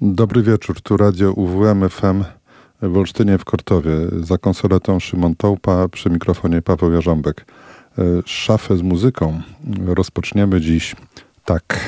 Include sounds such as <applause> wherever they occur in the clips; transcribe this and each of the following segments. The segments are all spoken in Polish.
Dobry wieczór, tu radio UWM FM w Olsztynie w Kortowie. Za konsoletą Szymon Tołpa, przy mikrofonie Paweł Jarząbek. E, Szafę z muzyką rozpoczniemy dziś tak.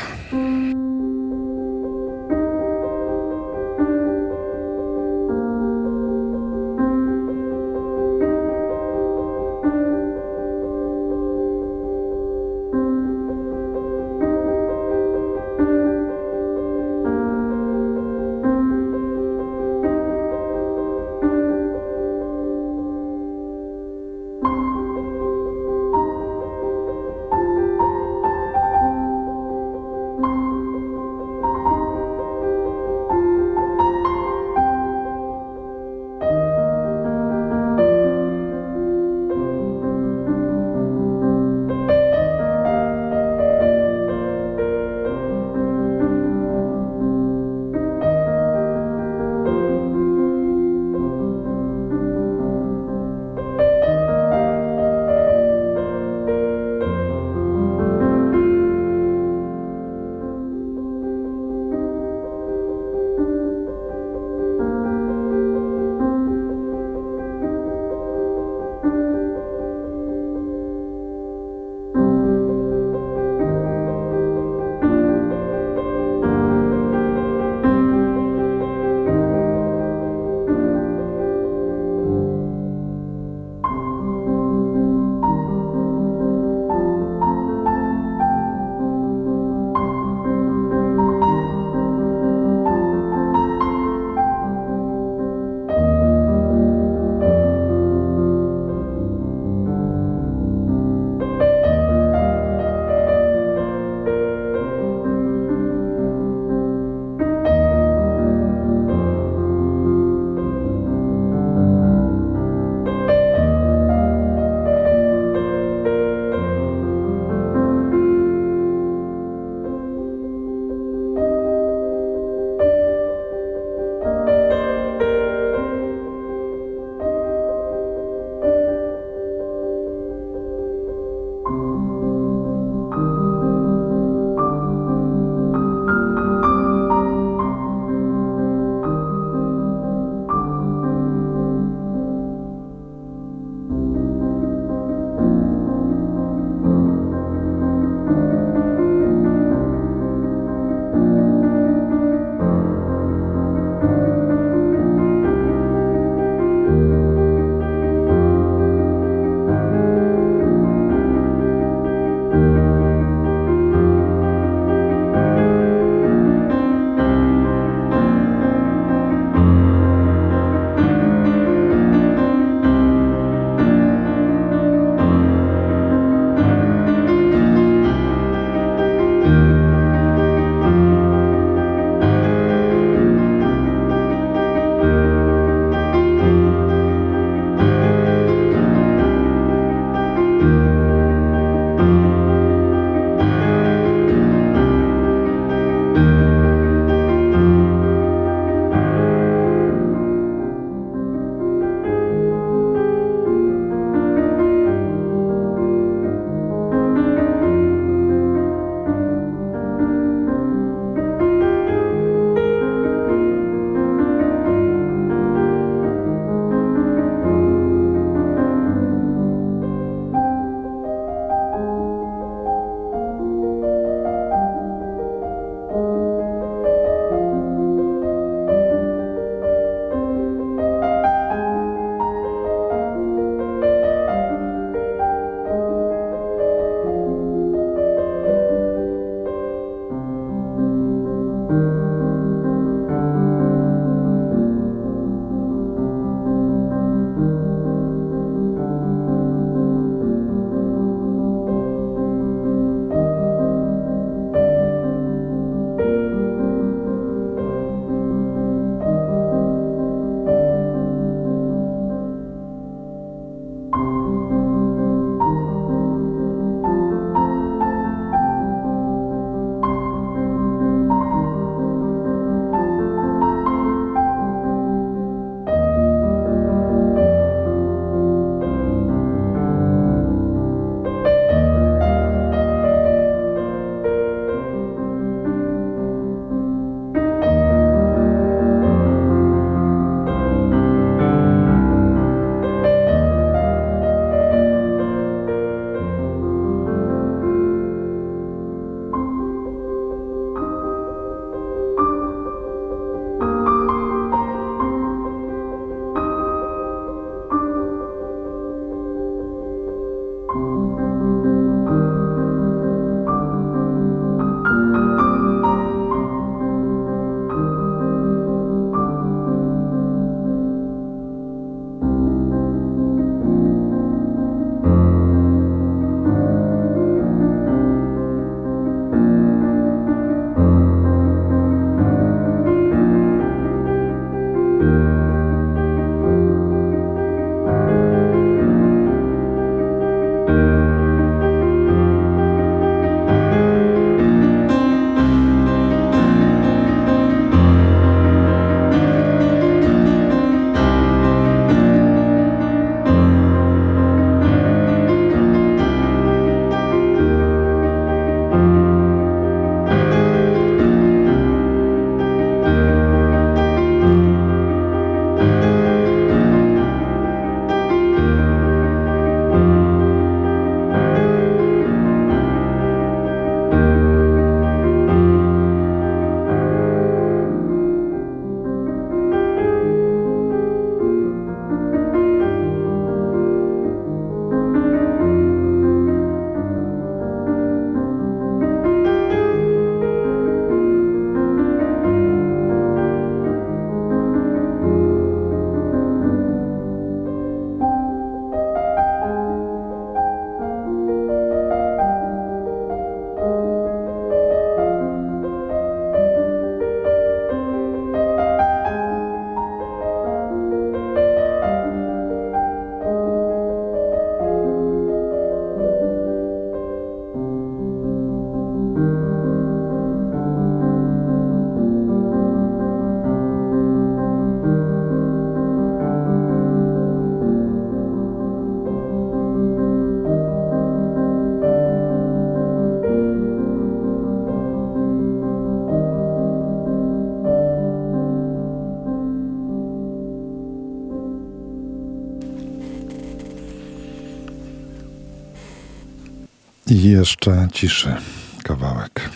Jeszcze ciszy kawałek.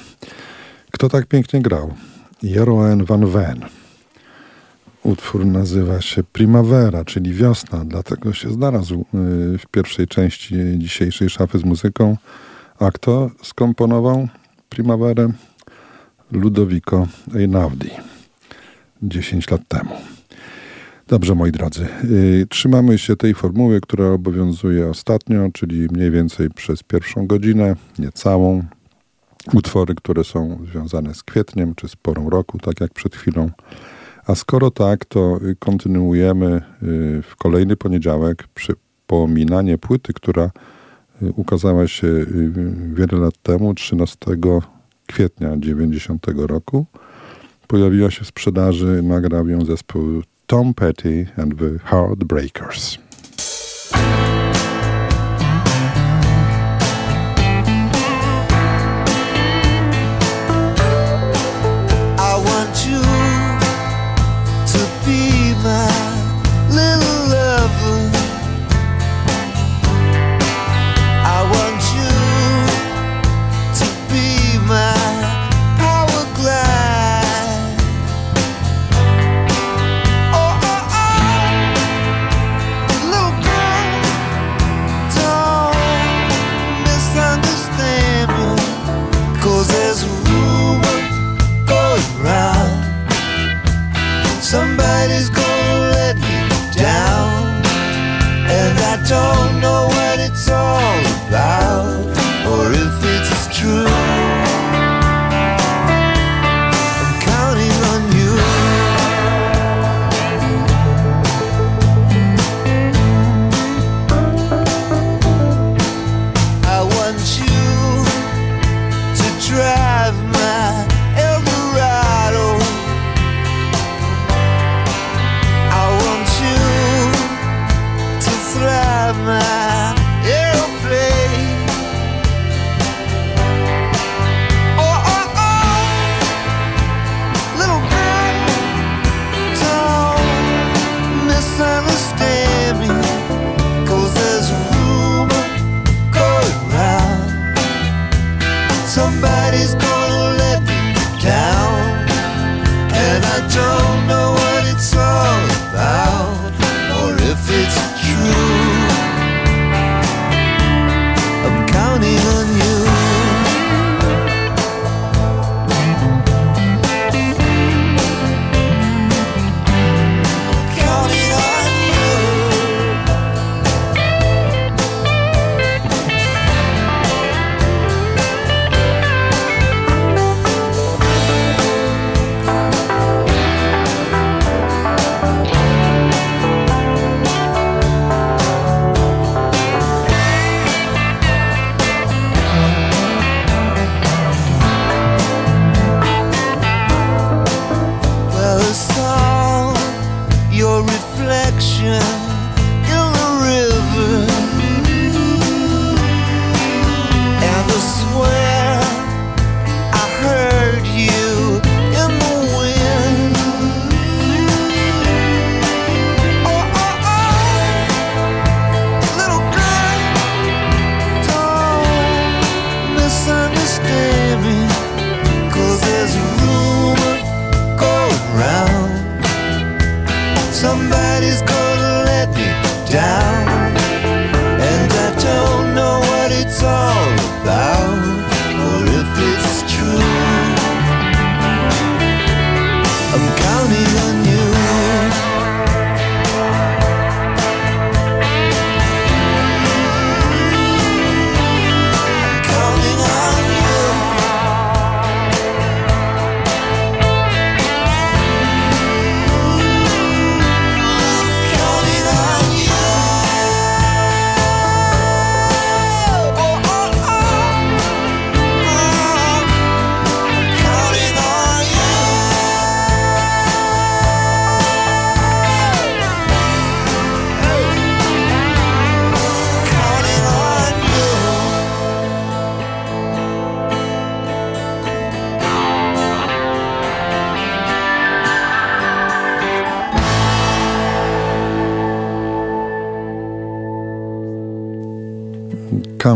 Kto tak pięknie grał? Jeroen van Ven. Utwór nazywa się Primavera, czyli wiosna, dlatego się znalazł y, w pierwszej części dzisiejszej szafy z muzyką. A kto skomponował Primaverę? Ludovico Einaudi 10 lat temu. Dobrze, moi drodzy. Y, trzymamy się tej formuły, która obowiązuje ostatnio, czyli mniej więcej przez pierwszą godzinę, nie całą. Utwory, które są związane z kwietniem czy z porą roku, tak jak przed chwilą. A skoro tak, to kontynuujemy y, w kolejny poniedziałek przypominanie płyty, która y, ukazała się wiele lat temu, 13 kwietnia 90 roku. Pojawiła się w sprzedaży, nagrał ją zespół Tom Petty and the Heartbreakers.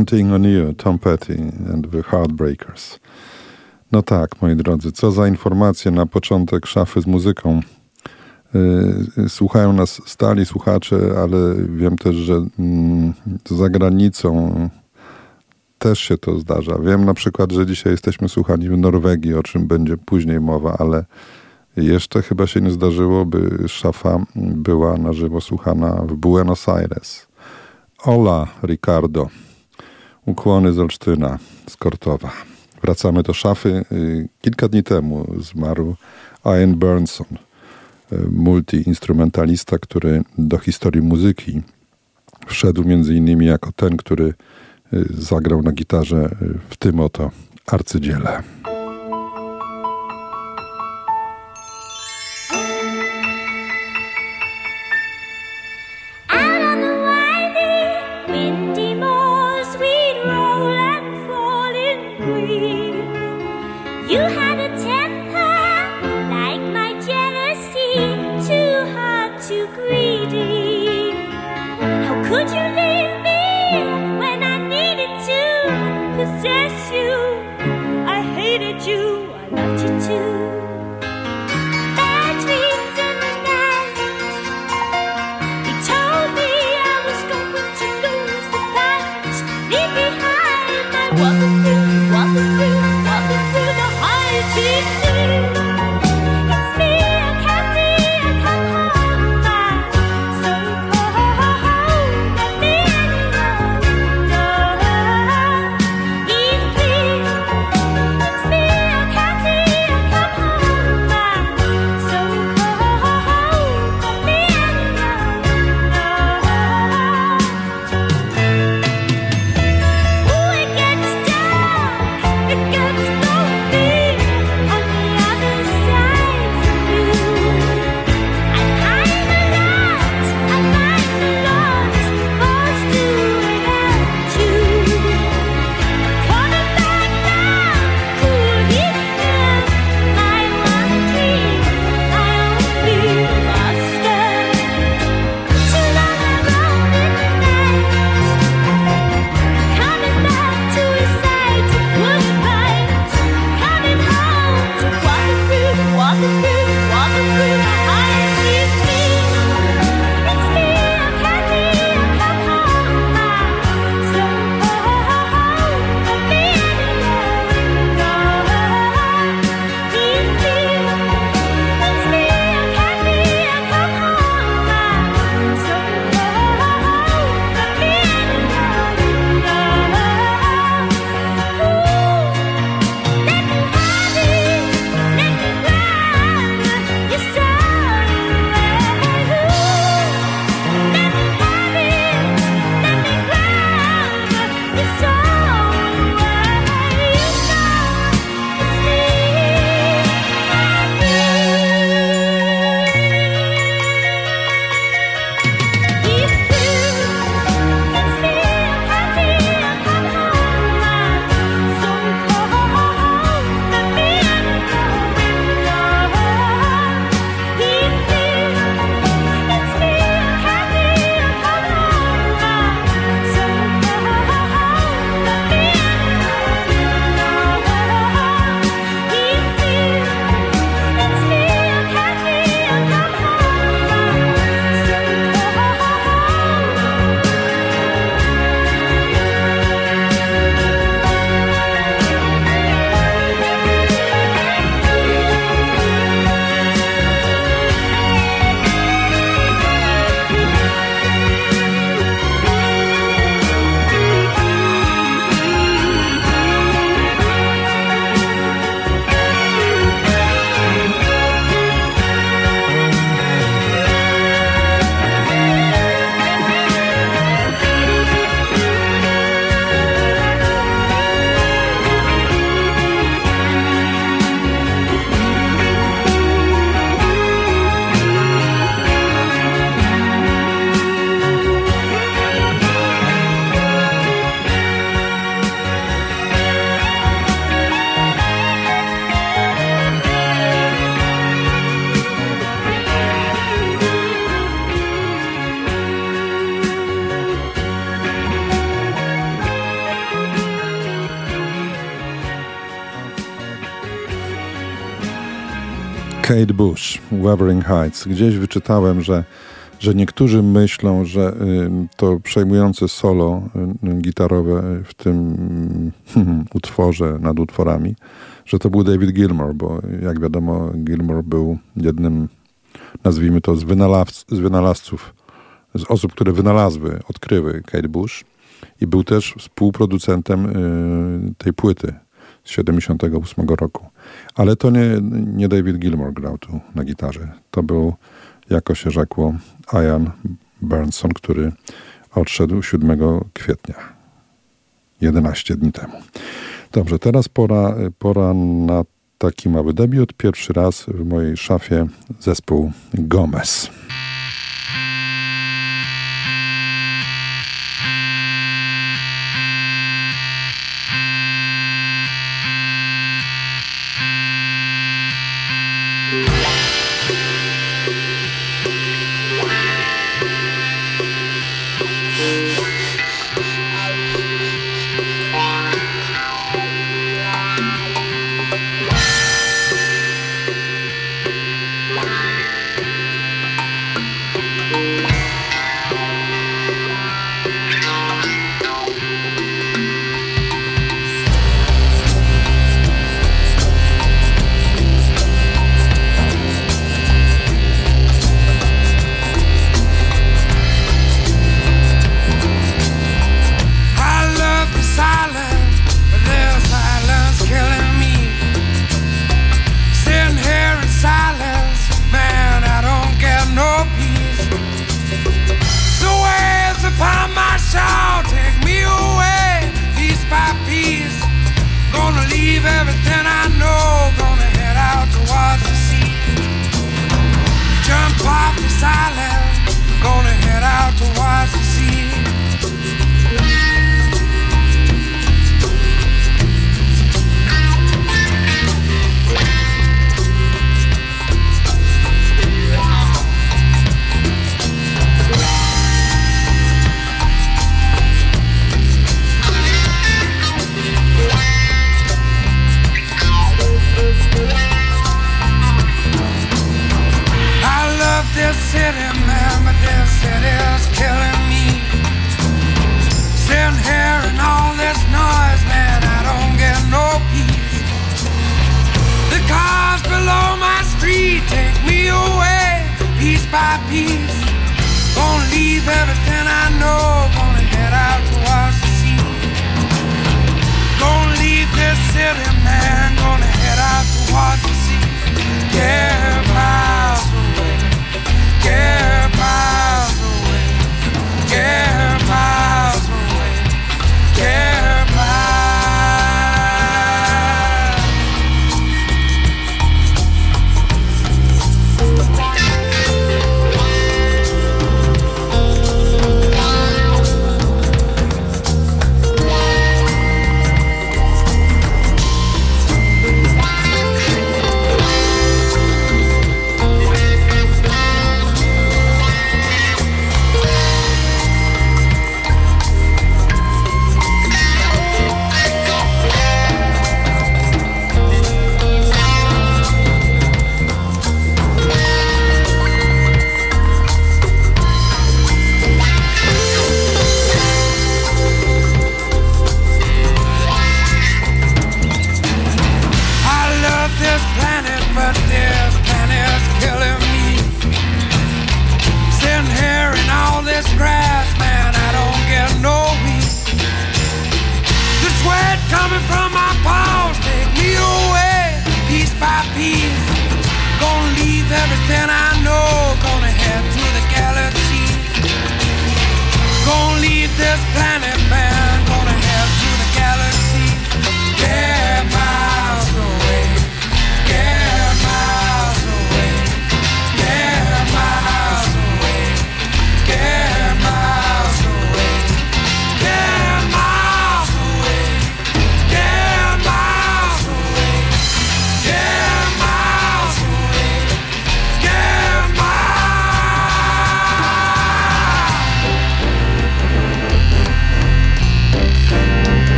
Counting on You, Tom Petty and the Heartbreakers. No tak, moi drodzy, co za informacje na początek szafy z muzyką. Y, słuchają nas stali słuchacze, ale wiem też, że mm, za granicą też się to zdarza. Wiem na przykład, że dzisiaj jesteśmy słuchani w Norwegii, o czym będzie później mowa, ale jeszcze chyba się nie zdarzyło, by szafa była na żywo słuchana w Buenos Aires. Ola Ricardo. Ukłony z Olsztyna, z Kortowa. Wracamy do szafy. Y, kilka dni temu zmarł Ian Burnson, y, multiinstrumentalista, który do historii muzyki wszedł między innymi jako ten, który y, zagrał na gitarze w tym oto arcydziele. Bush, Wuthering Heights. Gdzieś wyczytałem, że, że niektórzy myślą, że to przejmujące solo gitarowe w tym y, <laughs> utworze nad utworami, że to był David Gilmour, bo jak wiadomo Gilmour był jednym, nazwijmy to, z, z wynalazców, z osób, które wynalazły, odkryły Kate Bush i był też współproducentem y, tej płyty z 78 roku. Ale to nie, nie David Gilmour grał tu na gitarze. To był, jako się rzekło, Ian Burnson, który odszedł 7 kwietnia, 11 dni temu. Dobrze, teraz pora, pora na taki mały debiut. Pierwszy raz w mojej szafie zespół Gomez.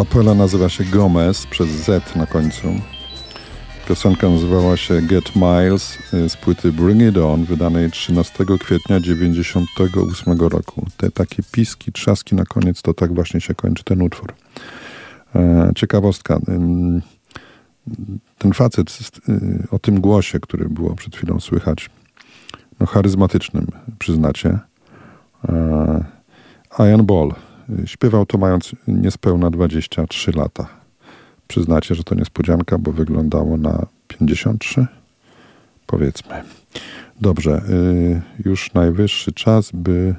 Kapela nazywa się Gomez przez Z na końcu. Piosenka nazywała się Get Miles y, z płyty Bring It On, wydanej 13 kwietnia 1998 roku. Te takie piski, trzaski na koniec, to tak właśnie się kończy ten utwór. E, ciekawostka. Ten facet y, o tym głosie, który było przed chwilą słychać, no charyzmatycznym, przyznacie. E, Ian Ball. Śpiewał to mając niespełna 23 lata. Przyznacie, że to niespodzianka, bo wyglądało na 53? Powiedzmy. Dobrze, y, już najwyższy czas, by y,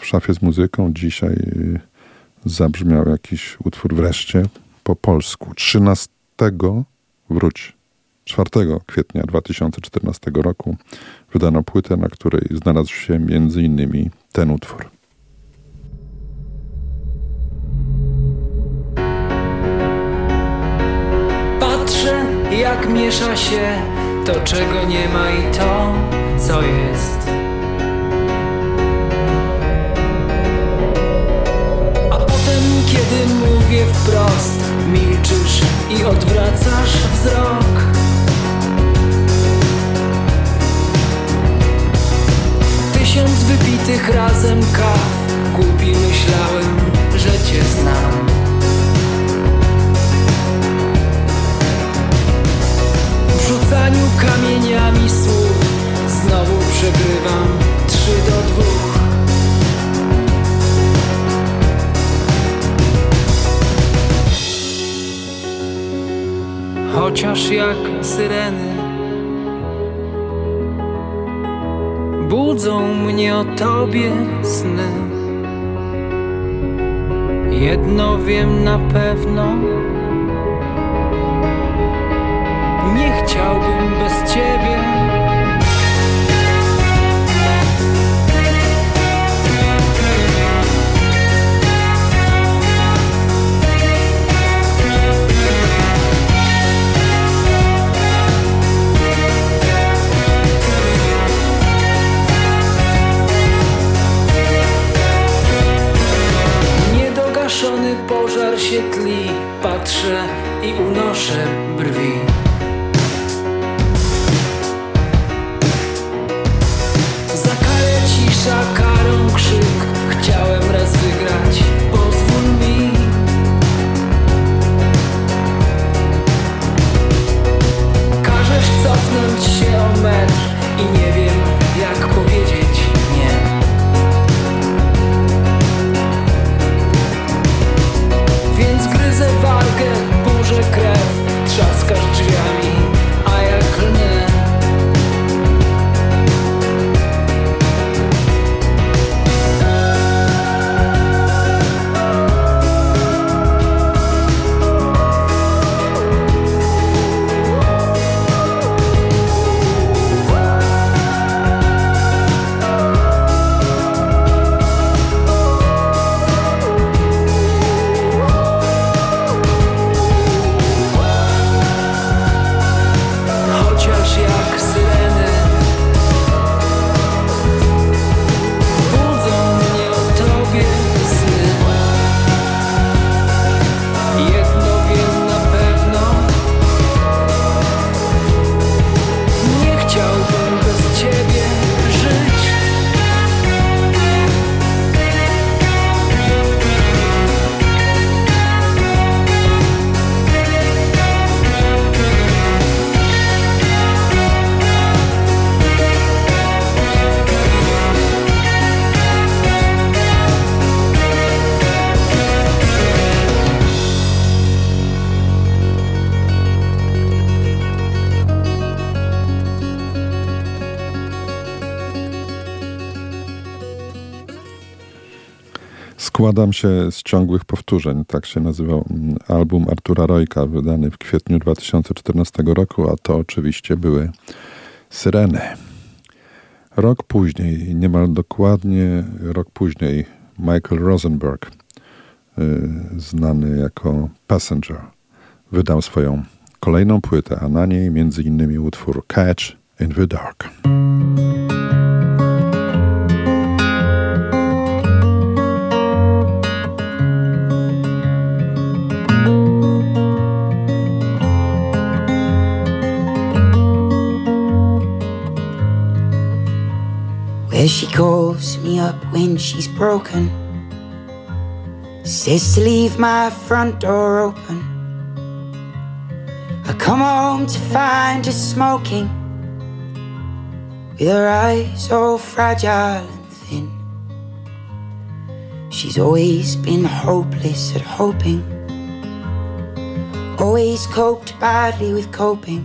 w szafie z muzyką dzisiaj y, zabrzmiał jakiś utwór wreszcie po polsku. 13 wróć. 4 kwietnia 2014 roku wydano płytę, na której znalazł się innymi ten utwór. Jak miesza się to, czego nie ma i to, co jest. A potem, kiedy mówię wprost, milczysz i odwracasz wzrok. Tysiąc wypitych razem kaw, głupi myślałem, że cię znam. Rzucaniu kamieniami słów. Znowu przegrywam trzy do dwóch. Chociaż jak syreny Budzą mnie o tobie sny. Jedno wiem na pewno nie chciałbym bez ciebie. Składam się z ciągłych powtórzeń. Tak się nazywał mm, album Artura Rojka, wydany w kwietniu 2014 roku, a to oczywiście były Syreny. Rok później, niemal dokładnie rok później, Michael Rosenberg, y, znany jako Passenger, wydał swoją kolejną płytę, a na niej innymi utwór Catch in the Dark. She's broken. Says to leave my front door open. I come home to find her smoking, with her eyes all fragile and thin. She's always been hopeless at hoping, always coped badly with coping.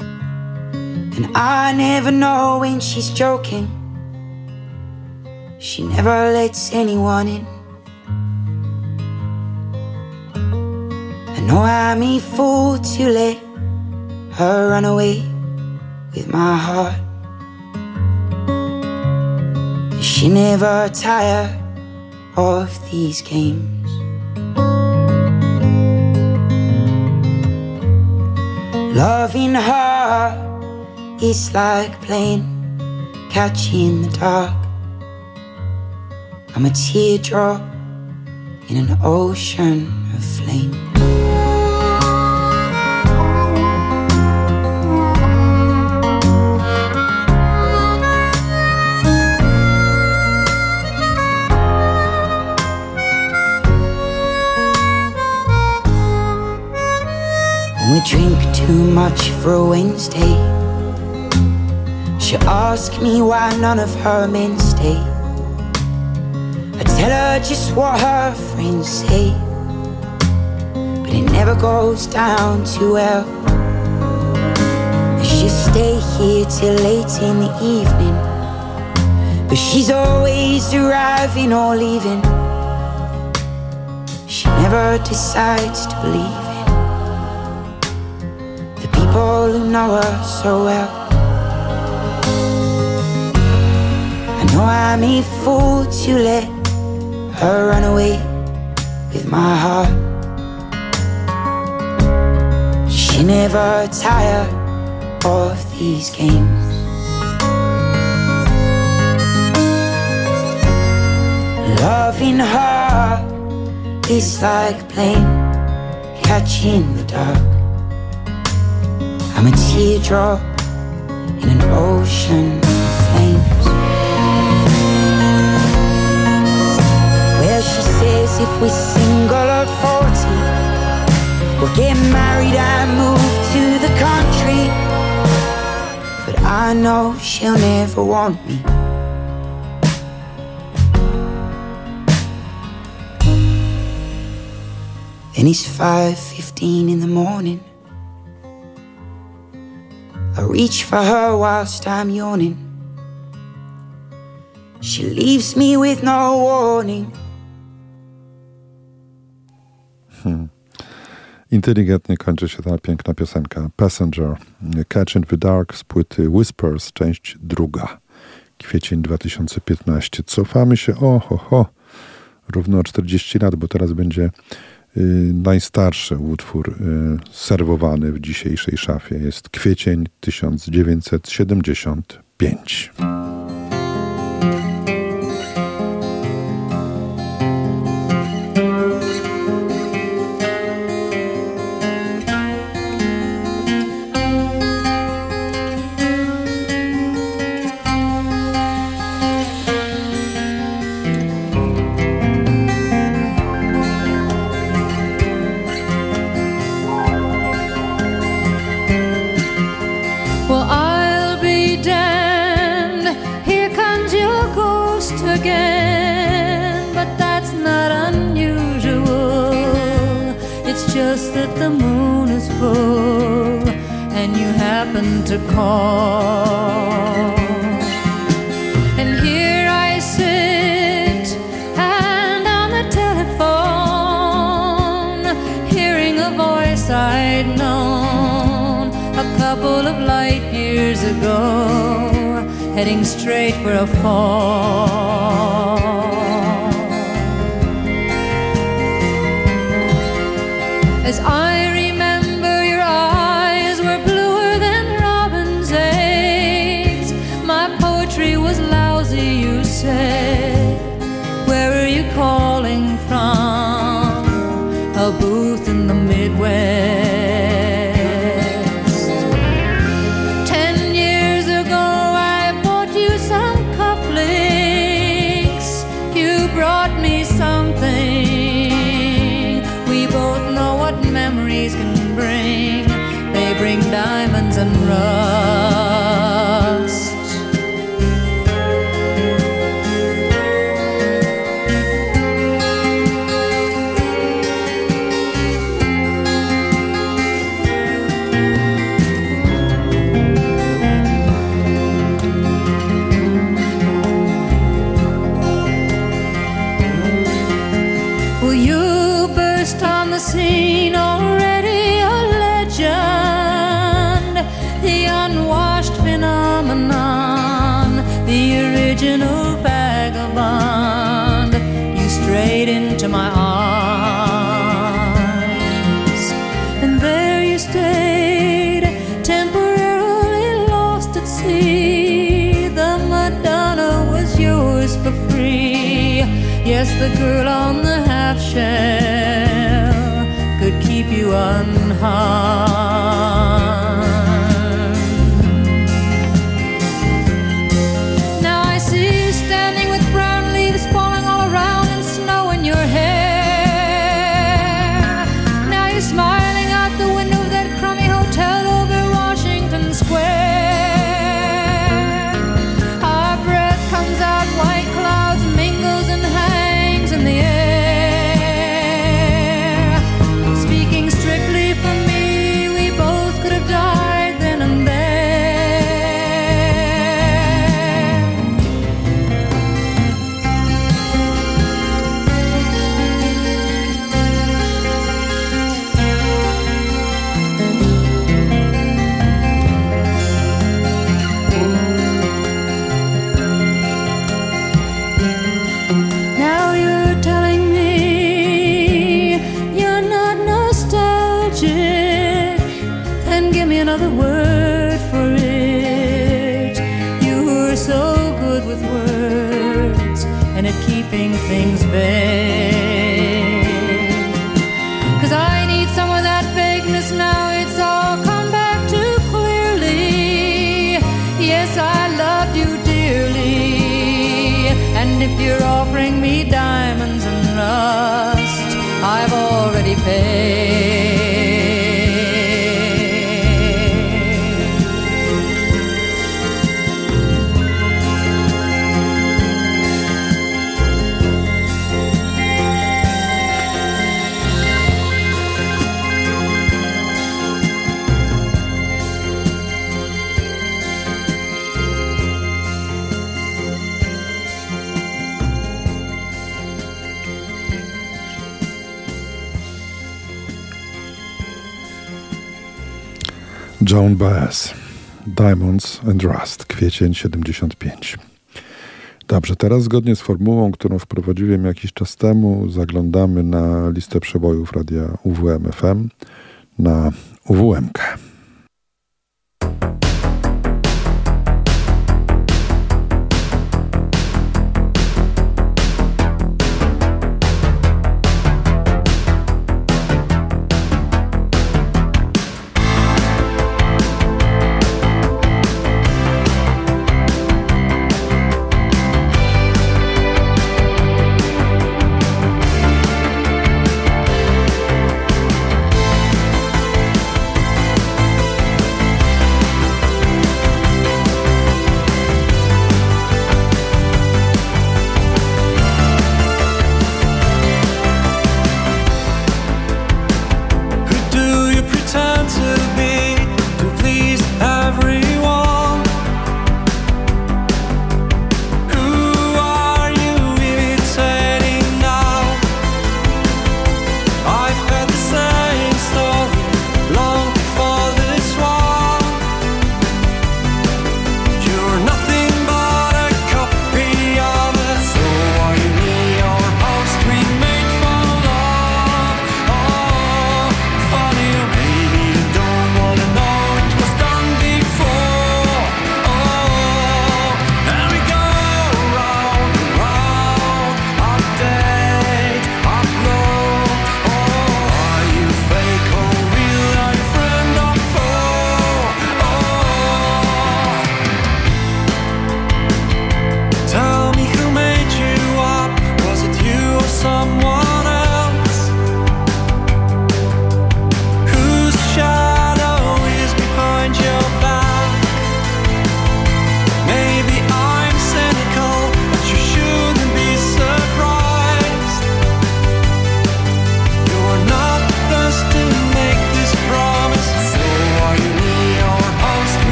And I never know when she's joking. She never lets anyone in. I know I'm a fool to let her run away with my heart. She never tire of these games. Loving her is like playing catch in the dark. I'm a teardrop in an ocean of flame. We drink too much for a Wednesday, she asks me why none of her men stay. I tell her just what her friends say, but it never goes down too well. She'll stay here till late in the evening, but she's always arriving or leaving. She never decides to believe in the people who know her so well. I know I'm a fool to let her run away with my heart. She never tired of these games. Loving her is like playing catch in the dark. I'm a teardrop in an ocean says if we're single at 40, we'll get married and move to the country. But I know she'll never want me. Then it's 5.15 in the morning. I reach for her whilst I'm yawning. She leaves me with no warning. Inteligentnie kończy się ta piękna piosenka Passenger, Catch in the Dark z płyty Whispers, część druga, kwiecień 2015. Cofamy się, o ho, równo o 40 lat, bo teraz będzie y, najstarszy utwór y, serwowany w dzisiejszej szafie. Jest kwiecień 1975. And you happen to call. And here I sit and on the telephone, hearing a voice I'd known a couple of light years ago, heading straight for a fall. Brown Diamonds and Rust, kwiecień 75. Dobrze, teraz zgodnie z formułą, którą wprowadziłem jakiś czas temu, zaglądamy na listę przebojów radia UWM FM na UWM-kę.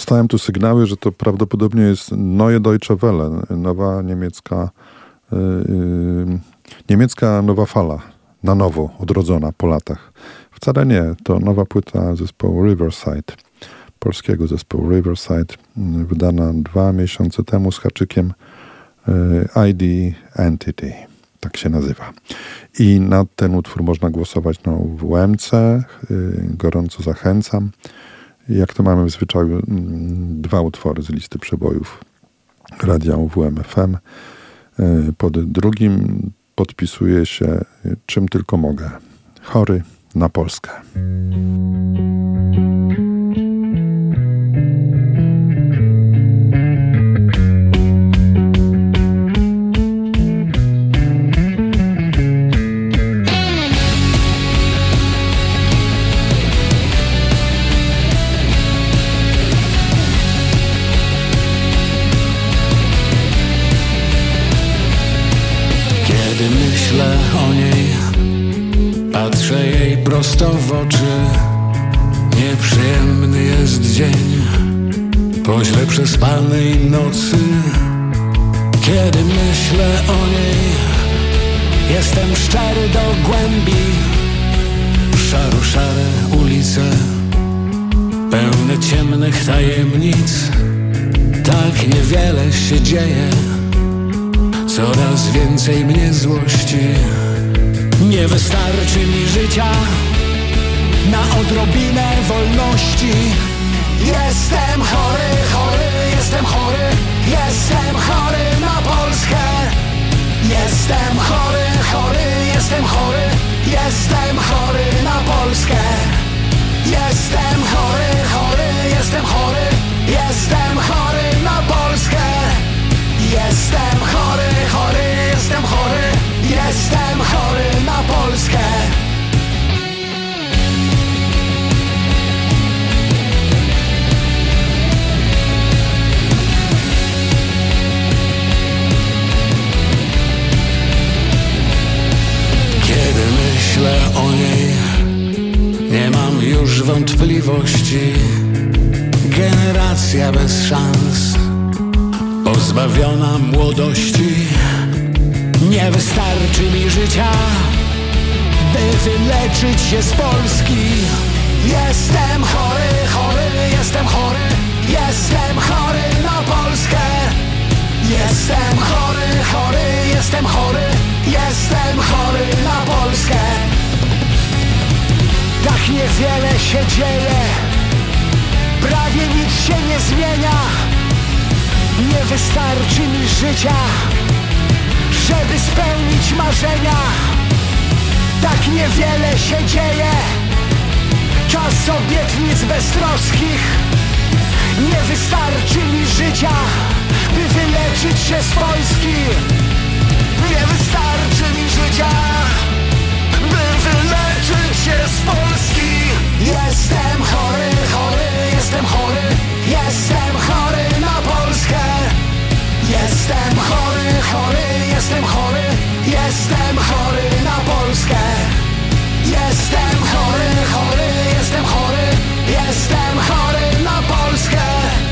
Dostałem tu sygnały, że to prawdopodobnie jest Neue Deutsche Welle, nowa niemiecka, yy, niemiecka nowa fala, na nowo odrodzona po latach. Wcale nie, to nowa płyta zespołu Riverside, polskiego zespołu Riverside, wydana dwa miesiące temu z haczykiem yy, ID Entity, tak się nazywa. I na ten utwór można głosować na WMC, yy, gorąco zachęcam jak to mamy w zwyczaju, mm, dwa utwory z listy przebojów radia UWM-FM. E, pod drugim podpisuje się czym tylko mogę. Chory na Polskę. Prosto w oczy. Nieprzyjemny jest dzień Po źle przespanej nocy. Kiedy myślę o niej Jestem szczery do głębi. Szaro szare ulice Pełne ciemnych tajemnic. Tak niewiele się dzieje. Coraz więcej mnie złości. Nie wystarczy mi życia na odrobinę wolności. Jestem chory, chory, jestem chory. Jestem chory na Polskę. Jestem chory, chory, jestem chory. Jestem chory na Polskę. Jestem chory, chory, jestem chory. Jestem chory na Polskę. Jestem chory, chory, jestem chory. Jestem chory na Polskę myślę o niej Nie mam już wątpliwości. Generacja bez szans Pozbawiona młodości. Nie wystarczy mi życia By wyleczyć się z Polski. Jestem chory, chory, jestem chory. Jestem chory na Polskę Jestem chory, chory, jestem chory Jestem chory na Polskę. Tak niewiele się dzieje Prawie nic się nie zmienia. Nie wystarczy mi życia Żeby spełnić marzenia. Tak niewiele się dzieje Czas obietnic beztroskich. Nie wystarczy mi życia By wyleczyć się z Polski Nie wystarczy mi życia By wyleczyć się z Polski. Jestem chory, chory, jestem chory Jestem chory na Polskę. Jestem chory, chory, jestem chory Jestem chory na Polskę. Jestem chory, chory, jestem chory Jestem chory na Polskę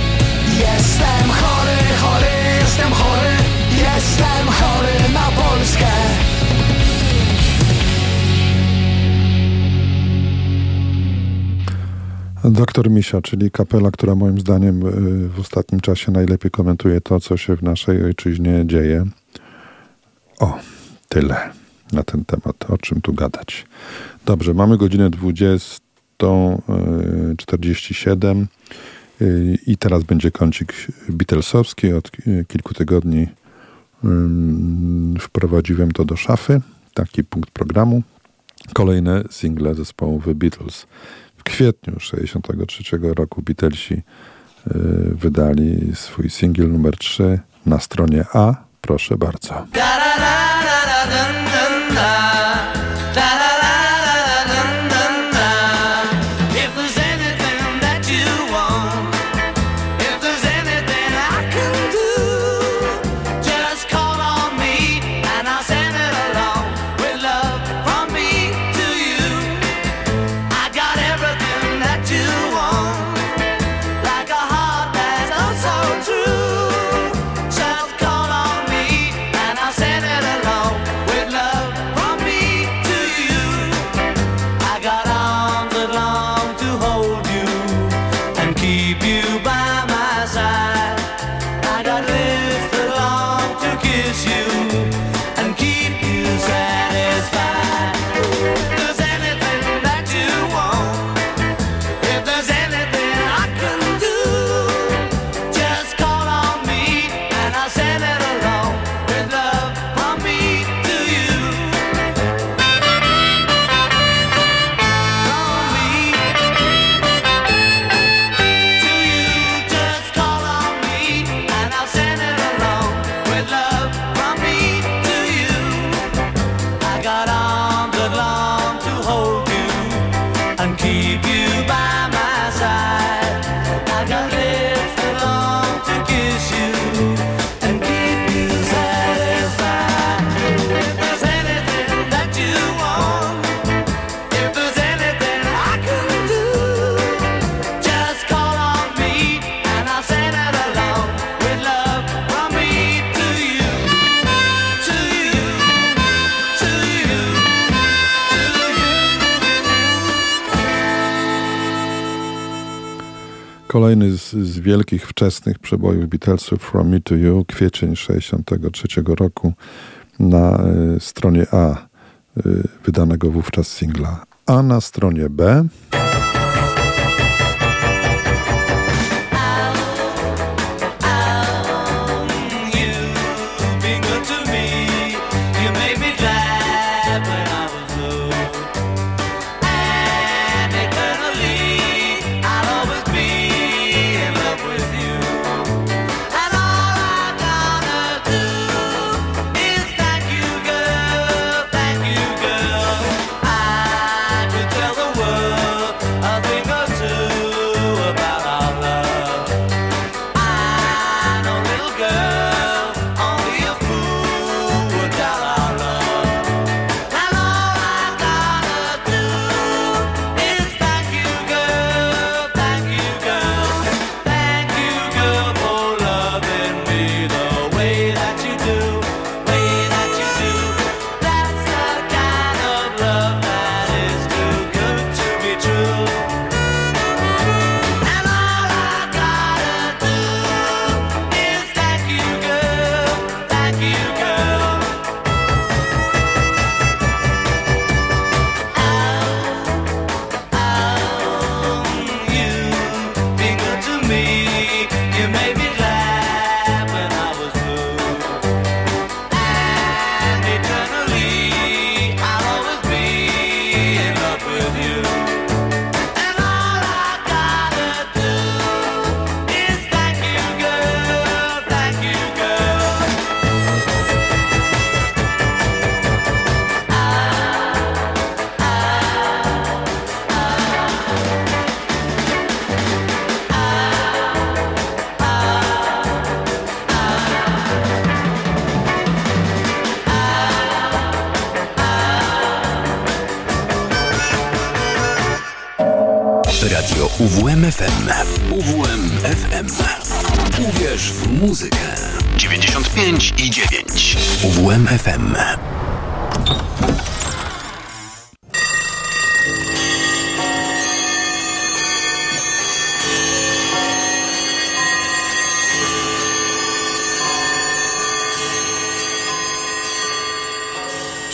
Jestem chory, chory, jestem chory Jestem chory na Polskę Doktor Misia, czyli kapela, która moim zdaniem y, w ostatnim czasie najlepiej komentuje to, co się w naszej ojczyźnie dzieje. O, tyle na ten temat. O czym tu gadać? Dobrze, mamy godzinę 20.47 y, i teraz będzie kącik Beatlesowski. Od kilku tygodni wprowadziłem to do szafy, taki punkt programu. Kolejne single zespołu The Beatles kwietniu 1963 roku Beatlesi y, wydali swój singiel numer 3 na stronie A. Proszę bardzo. like a heart. Kolejny z, z, wielkich, wczesnych przebojów Beatlesów From Me to You, kwiecień 63 roku na y, stronie A y, wydanego wówczas singla. A na stronie B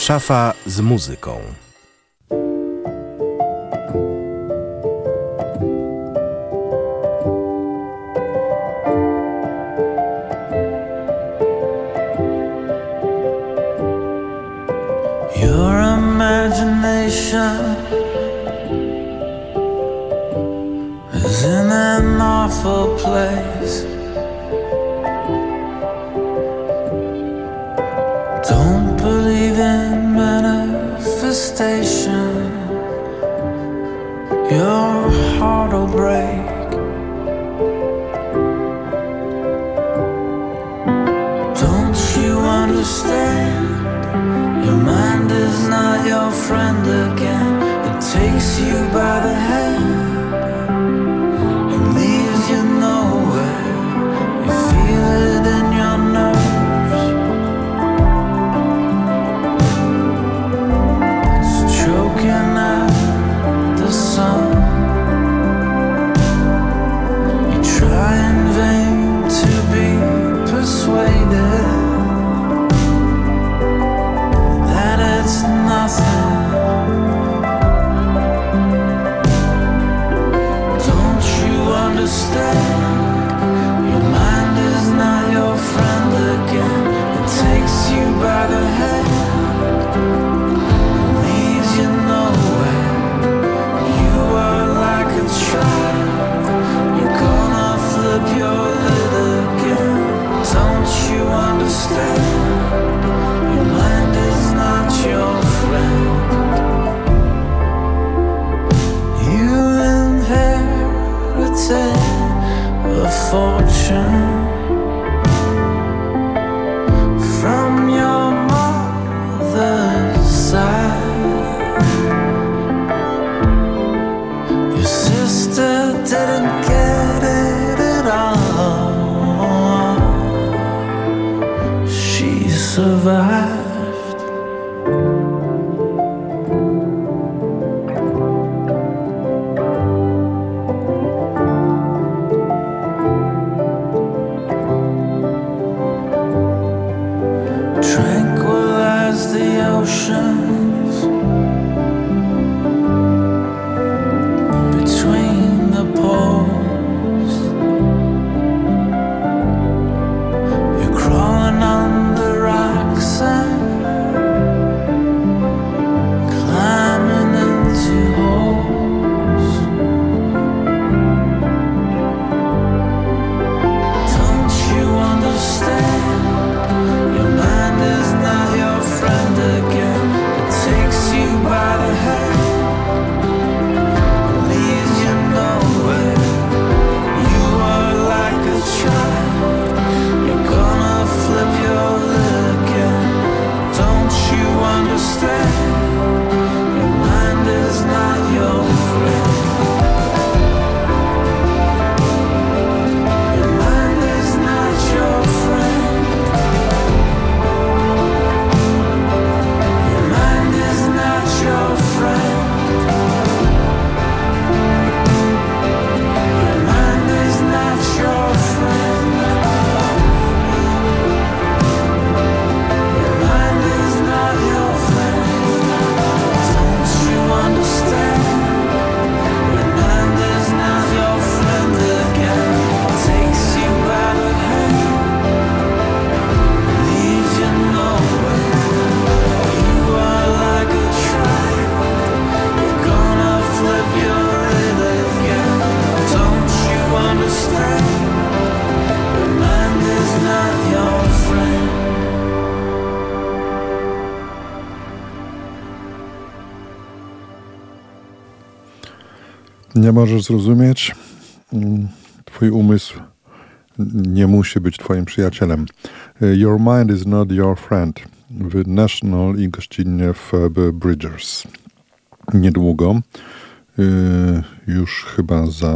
Szafa z muzyką. life nie możesz zrozumieć, mm, twój umysł nie musi być twoim przyjacielem. Your mind is not your friend w National i gościnnie w Bridgers. Niedługo, y, już chyba za,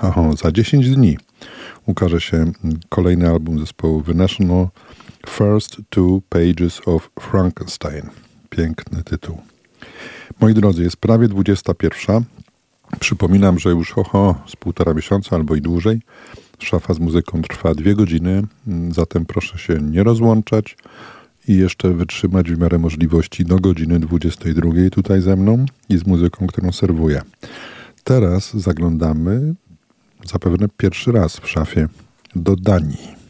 aha, za 10 dni ukaże się kolejny album zespołu The National First Two Pages of Frankenstein. Piękny tytuł. Moi drodzy, jest prawie 21. Przypominam, że już oho, z półtora miesiąca albo i dłużej szafa z muzyką trwa dwie godziny, zatem proszę się nie rozłączać i jeszcze wytrzymać w miarę możliwości do godziny 22 tutaj ze mną i z muzyką, którą serwuję. Teraz zaglądamy zapewne pierwszy raz w szafie do Danii.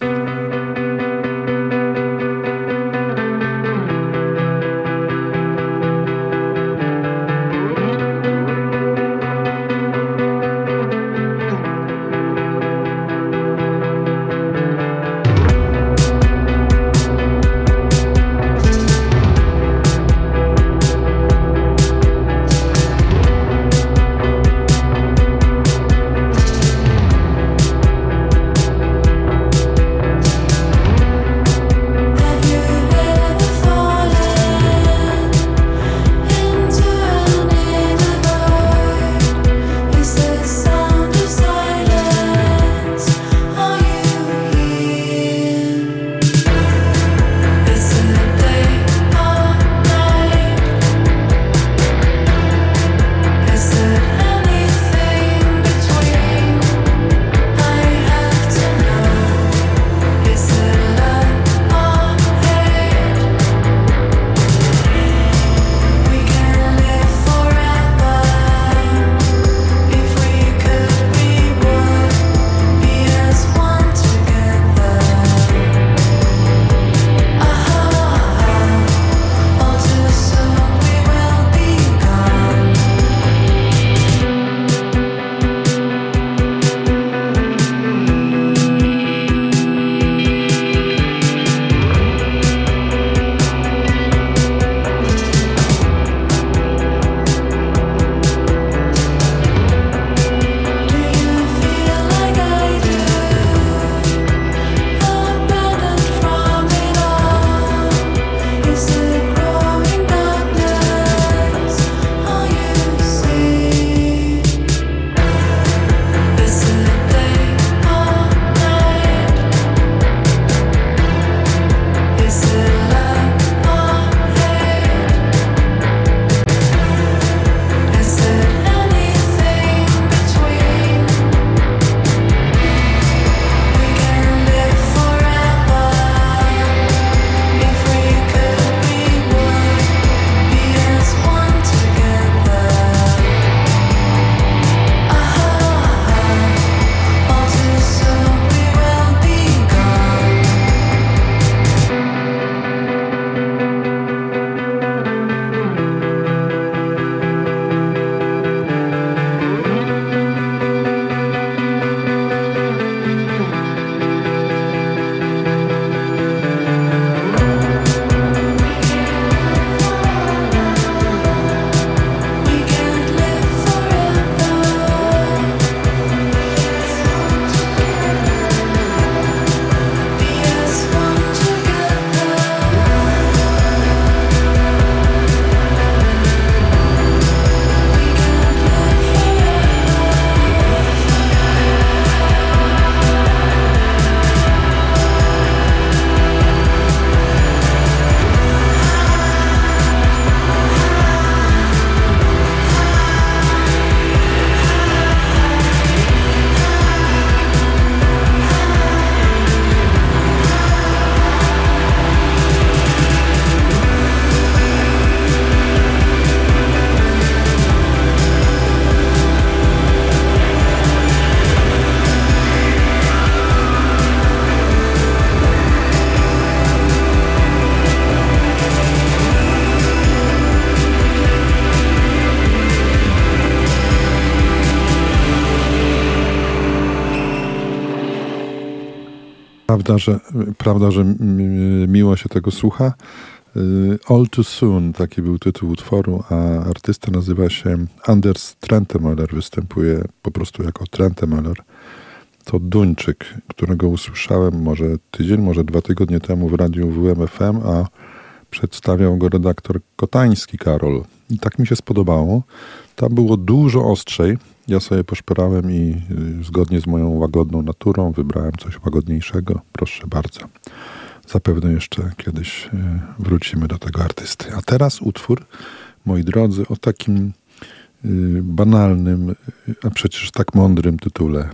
Prawda, że, prawda, że miło się tego słucha? Y, All Too Soon, taki był tytuł utworu, a artysta nazywa się Anders Trentemöller, występuje po prostu jako Trentemöller. To Duńczyk, którego usłyszałem może tydzień, może dwa tygodnie temu w radiu WMFM, a przedstawiał go redaktor Kotański Karol. I tak mi się spodobało. Tam było dużo ostrzej. Ja sobie poszperałem i y, zgodnie z moją łagodną naturą wybrałem coś łagodniejszego. Proszę bardzo. Zapewne jeszcze kiedyś e, wrócimy do tego artysty. A teraz utwór, moi drodzy, o takim e, banalnym, a przecież tak mądrym tytule.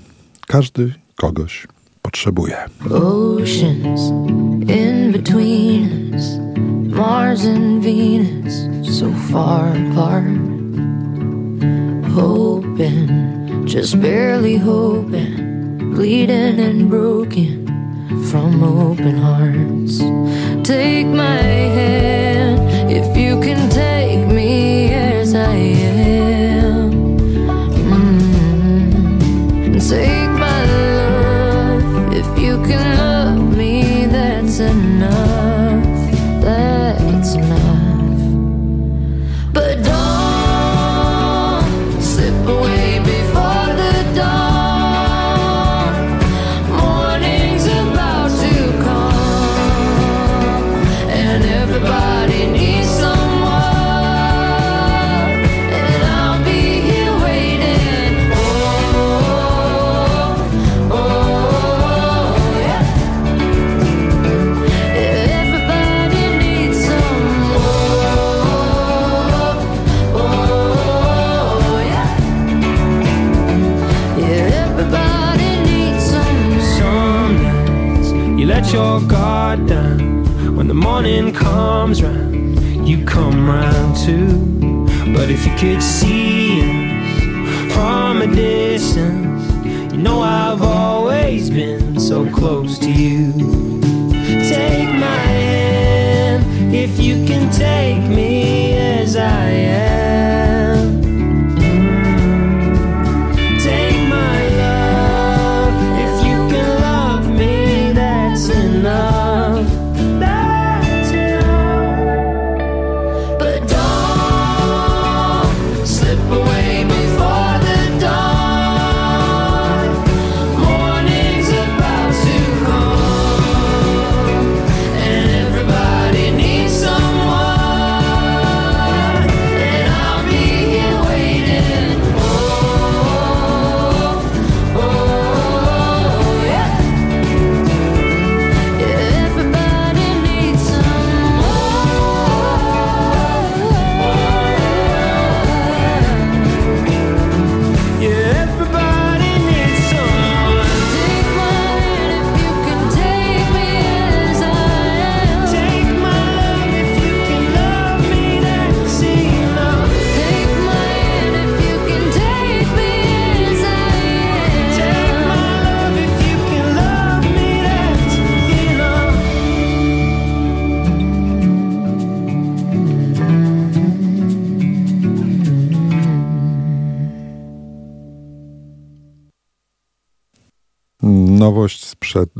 Każdy kogoś potrzebuje. Oceans in between us, Mars and Venus, so far apart. Hoping, just barely hoping, bleeding and broken. from open hearts. Take my hand if you can take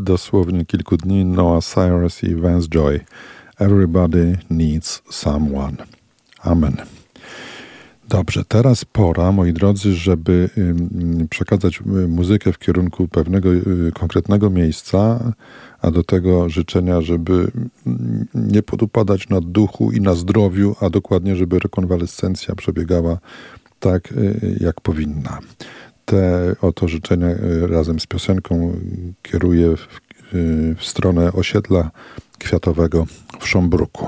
dosłownie kilku dni Noah Cyrus i Vance Joy. Everybody needs someone. Amen. Dobrze, teraz pora, moi drodzy, żeby przekazać y, muzykę w kierunku pewnego y, konkretnego miejsca, a do tego życzenia, żeby nie podupadać na duchu i na zdrowiu, a dokładnie, żeby rekonwalescencja przebiegała tak, y, jak powinna te oto życzenia e, razem z piosenką kieruję w, e, w stronę osiedla kwiatowego w Szombruku.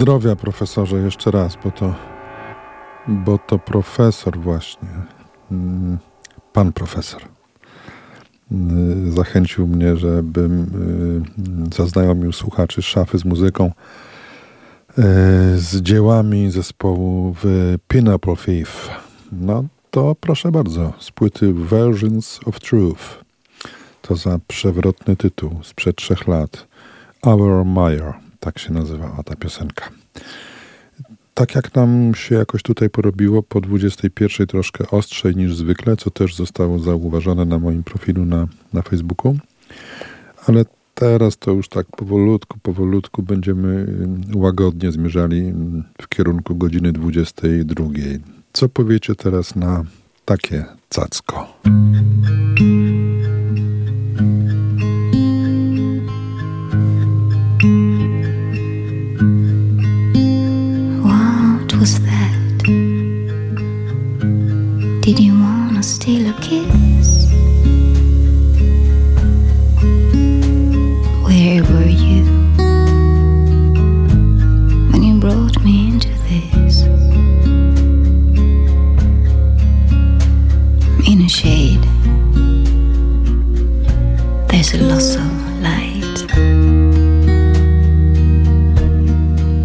Zdrowia, profesorze, jeszcze raz, bo to, bo to profesor właśnie, mm, pan profesor, mm, zachęcił mnie, żebym y, zaznajomił słuchaczy szafy z muzyką, y, z dziełami zespołu w Pineapple Thief. No to proszę bardzo, z płyty Versions of Truth. To za przewrotny tytuł sprzed trzech lat. Our Meyer. Tak się nazywała ta piosenka. Tak jak nam się jakoś tutaj porobiło, po 21 troszkę ostrzej niż zwykle, co też zostało zauważone na moim profilu na, na Facebooku. Ale teraz to już tak powolutku, powolutku będziemy mm, łagodnie zmierzali mm, w kierunku godziny 22. Co powiecie teraz na takie cacko? Wanna steal a kiss? Where were you when you brought me into this? In a shade, there's a loss of light.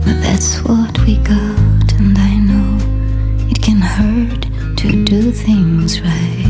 But that's what we got to do things right.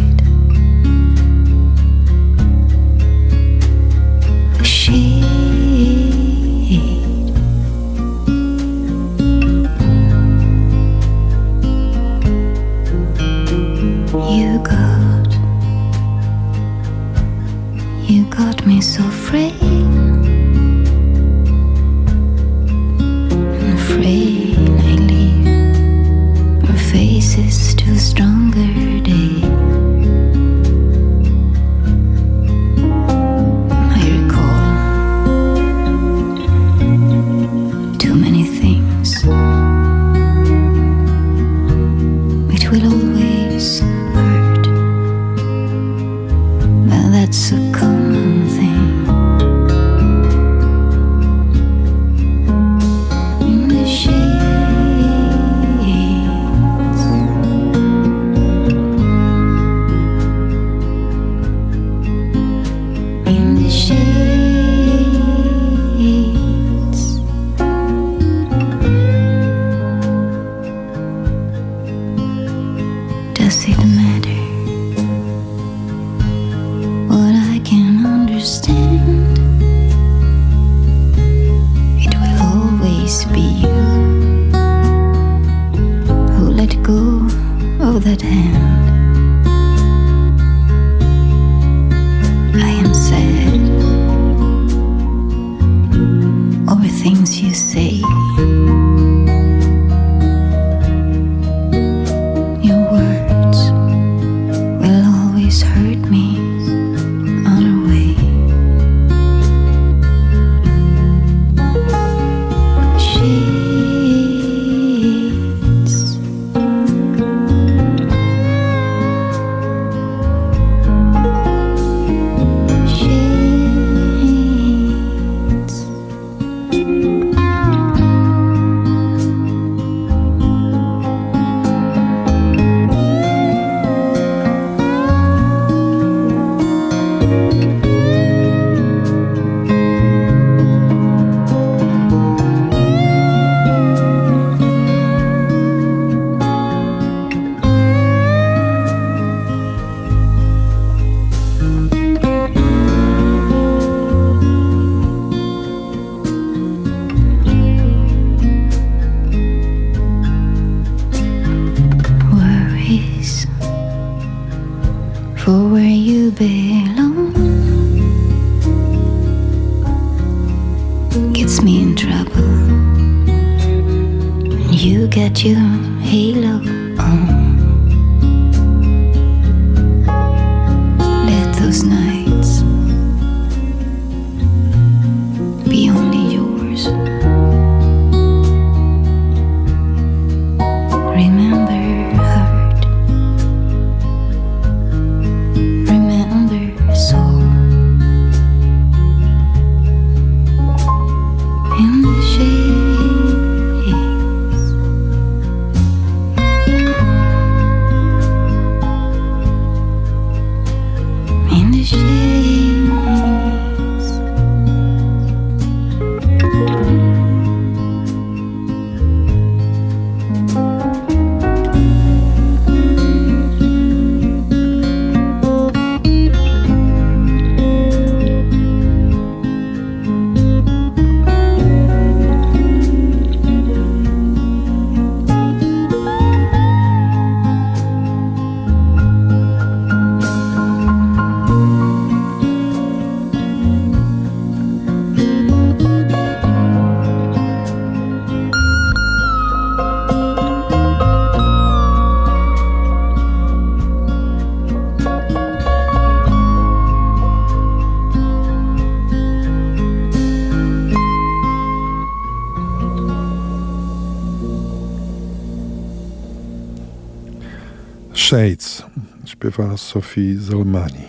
Shades śpiewa Sophie Zolmani,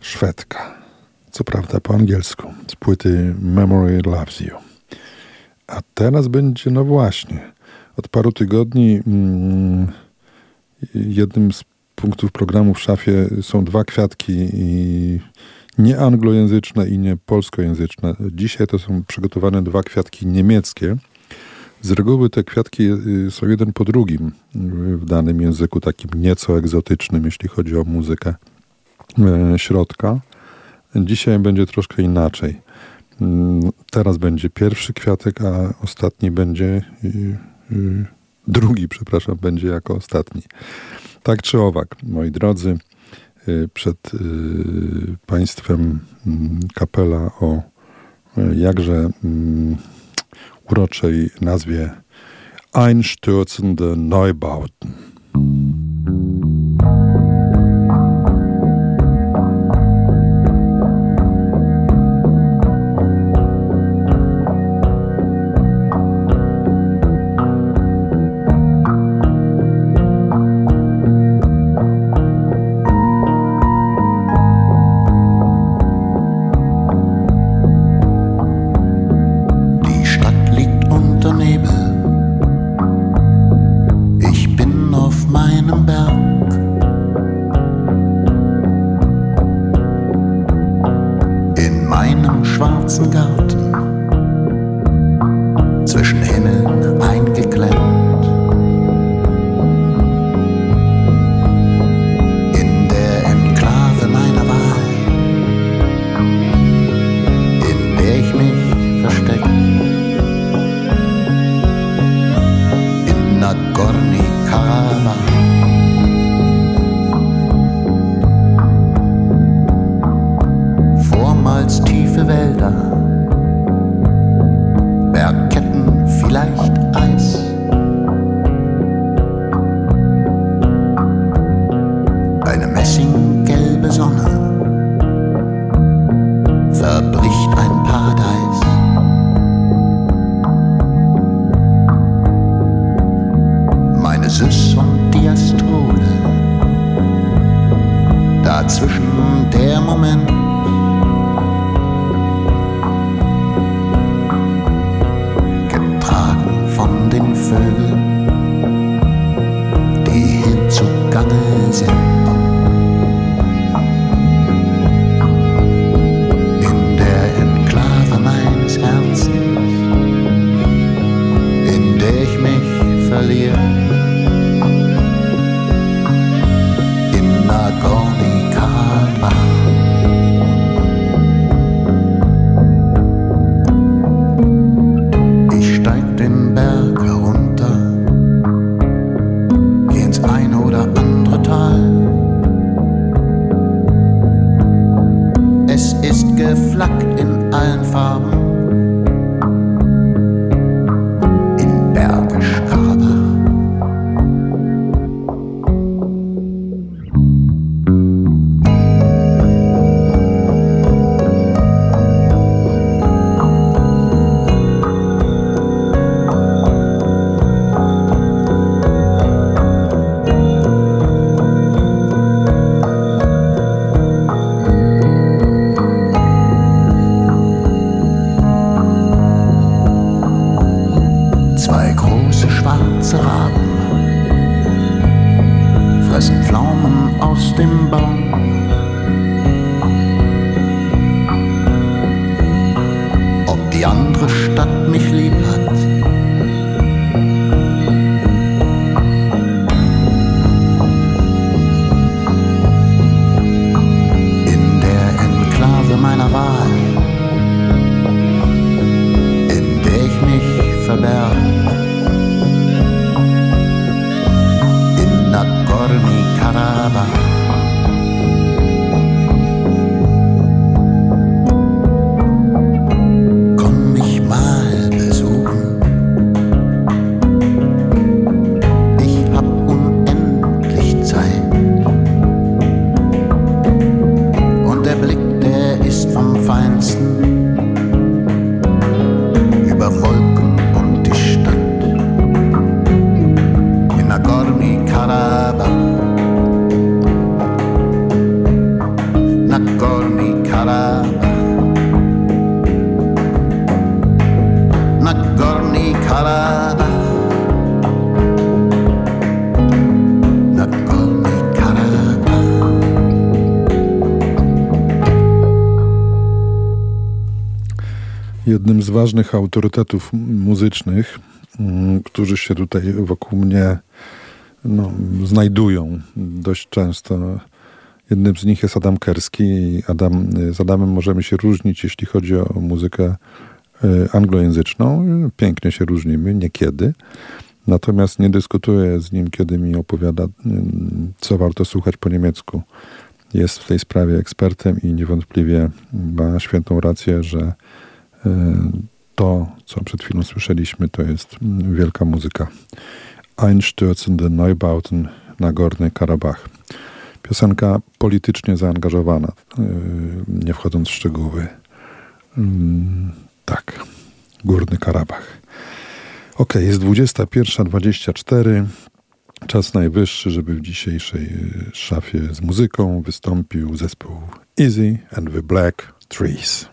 Szwedka. Co prawda po angielsku, z płyty Memory Loves You. A teraz będzie, no właśnie, od paru tygodni mm, jednym z punktów programu w szafie są dwa kwiatki i nie anglojęzyczne i nie polskojęzyczne. Dzisiaj to są przygotowane dwa kwiatki niemieckie – z reguły te kwiatki y, są jeden po drugim w danym języku, takim nieco egzotycznym, jeśli chodzi o muzykę e, środka. Dzisiaj będzie troszkę inaczej. Mm, teraz będzie pierwszy kwiatek, a ostatni będzie y, y, drugi, przepraszam, będzie jako ostatni. Tak czy owak, moi drodzy, przed Państwem mm, kapela o jakże mm, uroczej nazwie Einstürzende Neubauten. Ważnych autorytetów muzycznych, którzy się tutaj wokół mnie no, znajdują dość często. Jednym z nich jest Adam Kerski. Adam, z Adamem możemy się różnić, jeśli chodzi o muzykę y, anglojęzyczną. Pięknie się różnimy, niekiedy. Natomiast nie dyskutuję z nim, kiedy mi opowiada, y, co warto słuchać po niemiecku. Jest w tej sprawie ekspertem i niewątpliwie ma świętą rację, że to, co przed chwilą słyszeliśmy, to jest wielka muzyka. Einstürzende Neubauten na Gorny Karabach. Piosenka politycznie zaangażowana, nie wchodząc w szczegóły. Tak, Górny Karabach. Ok, jest 21.24. Czas najwyższy, żeby w dzisiejszej szafie z muzyką wystąpił zespół Easy and the Black Trees.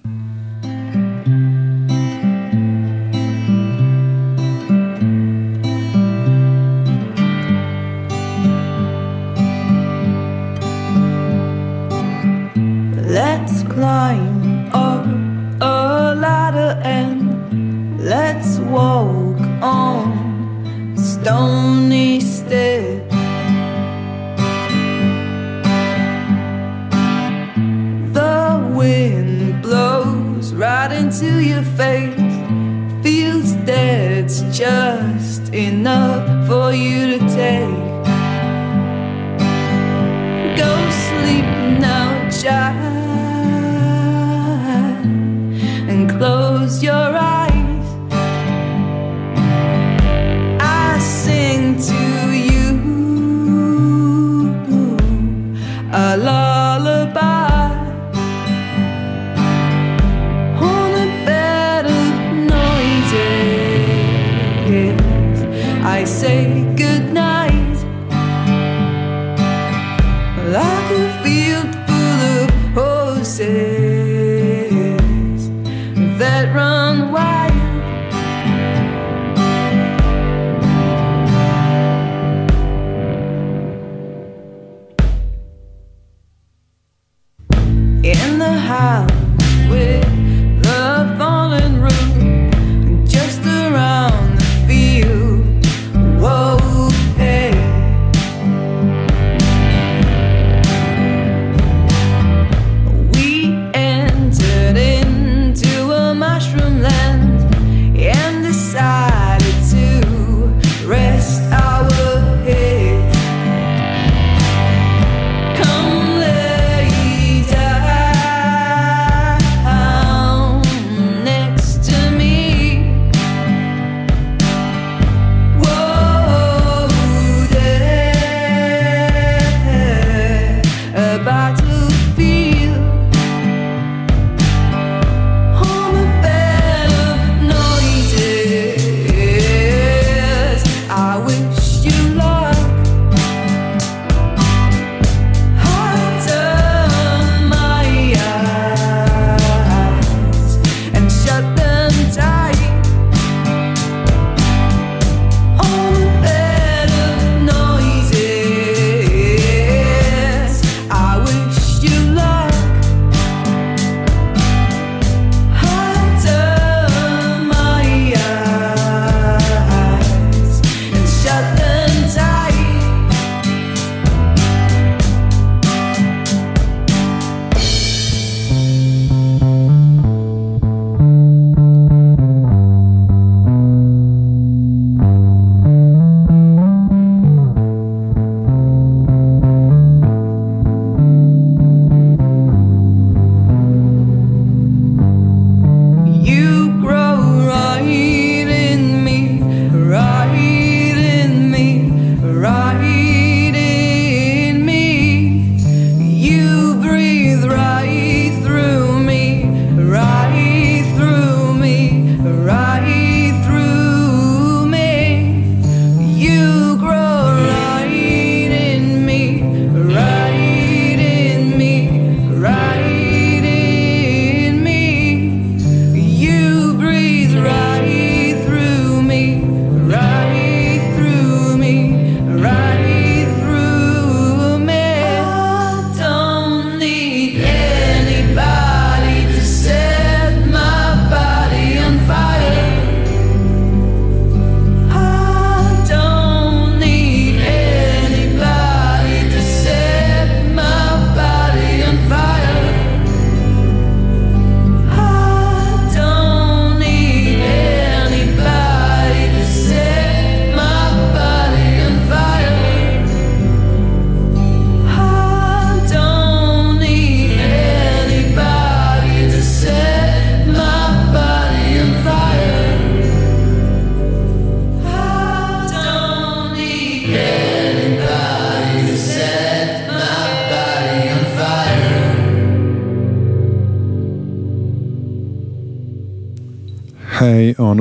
Let's climb up a ladder and let's walk on stony steps. The wind blows right into your face, feels that's just enough for you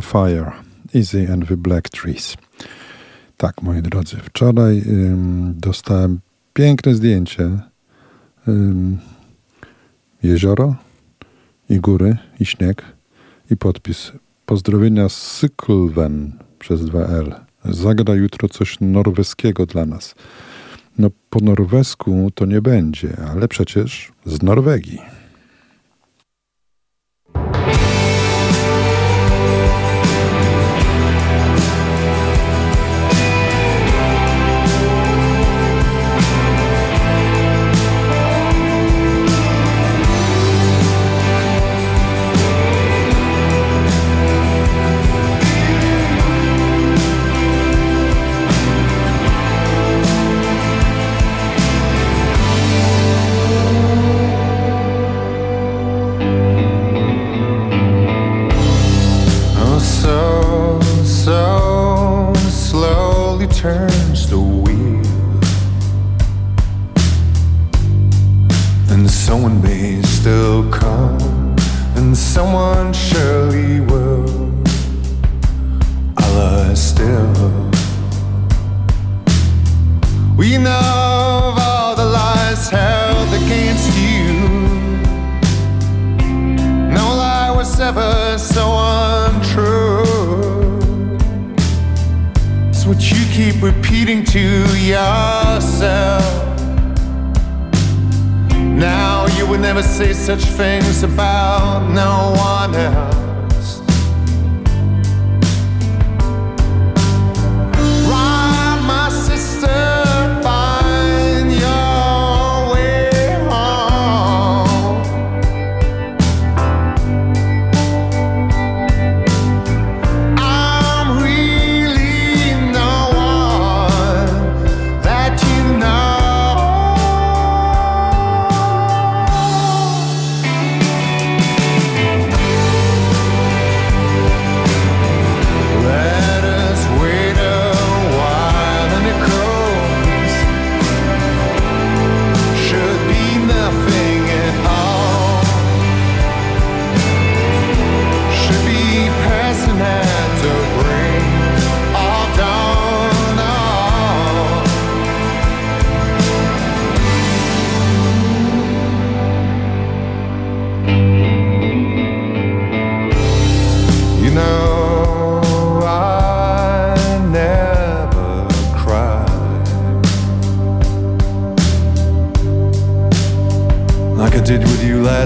on Fire, Easy and the Black Trees. Tak, moi drodzy, wczoraj ym, dostałem piękne zdjęcie. Ym, jezioro i góry i śnieg i podpis. Pozdrowienia z Syklven przez 2L. Zagra jutro coś norweskiego dla nas. No po norwesku to nie będzie, ale przecież z Norwegii. yourself. Now you would never say such things about no one else.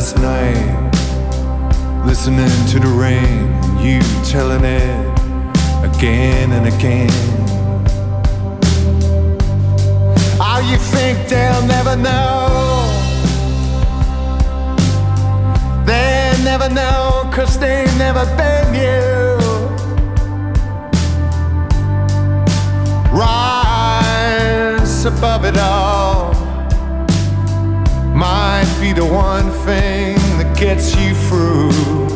last night, listening to the rain, you telling it again and again. Oh, you think they'll never know? They'll never know, cause they've never been you. Rise above it all the one thing that gets you through.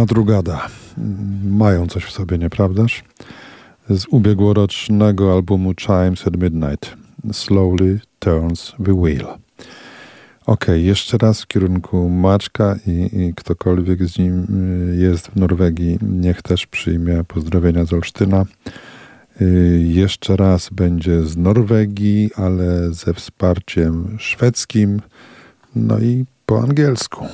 Madrugada. Mają coś w sobie, nieprawdaż? Z ubiegłorocznego albumu Chimes at Midnight. Slowly Turns the Wheel. Ok, jeszcze raz w kierunku Maczka i, i, ktokolwiek z nim y, jest w Norwegii, niech też przyjmie pozdrowienia z Olsztyna. Y, jeszcze raz będzie z Norwegii, ale ze wsparciem szwedzkim, no i po angielsku.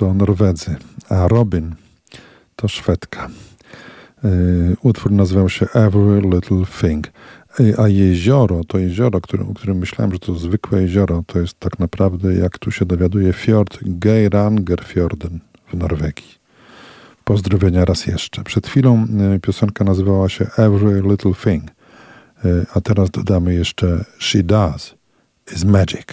To Norwedzy, a Robin to Szwedka. Y, utwór nazywał się Every Little Thing. Y, a jezioro, to jezioro, którym, o którym myślałem, że to zwykłe jezioro, to jest tak naprawdę, jak tu się dowiaduje, fjord Geirangerfjorden w Norwegii. Pozdrowienia raz jeszcze. Przed chwilą y, piosenka nazywała się Every Little Thing, a teraz dodamy jeszcze She Does is Magic.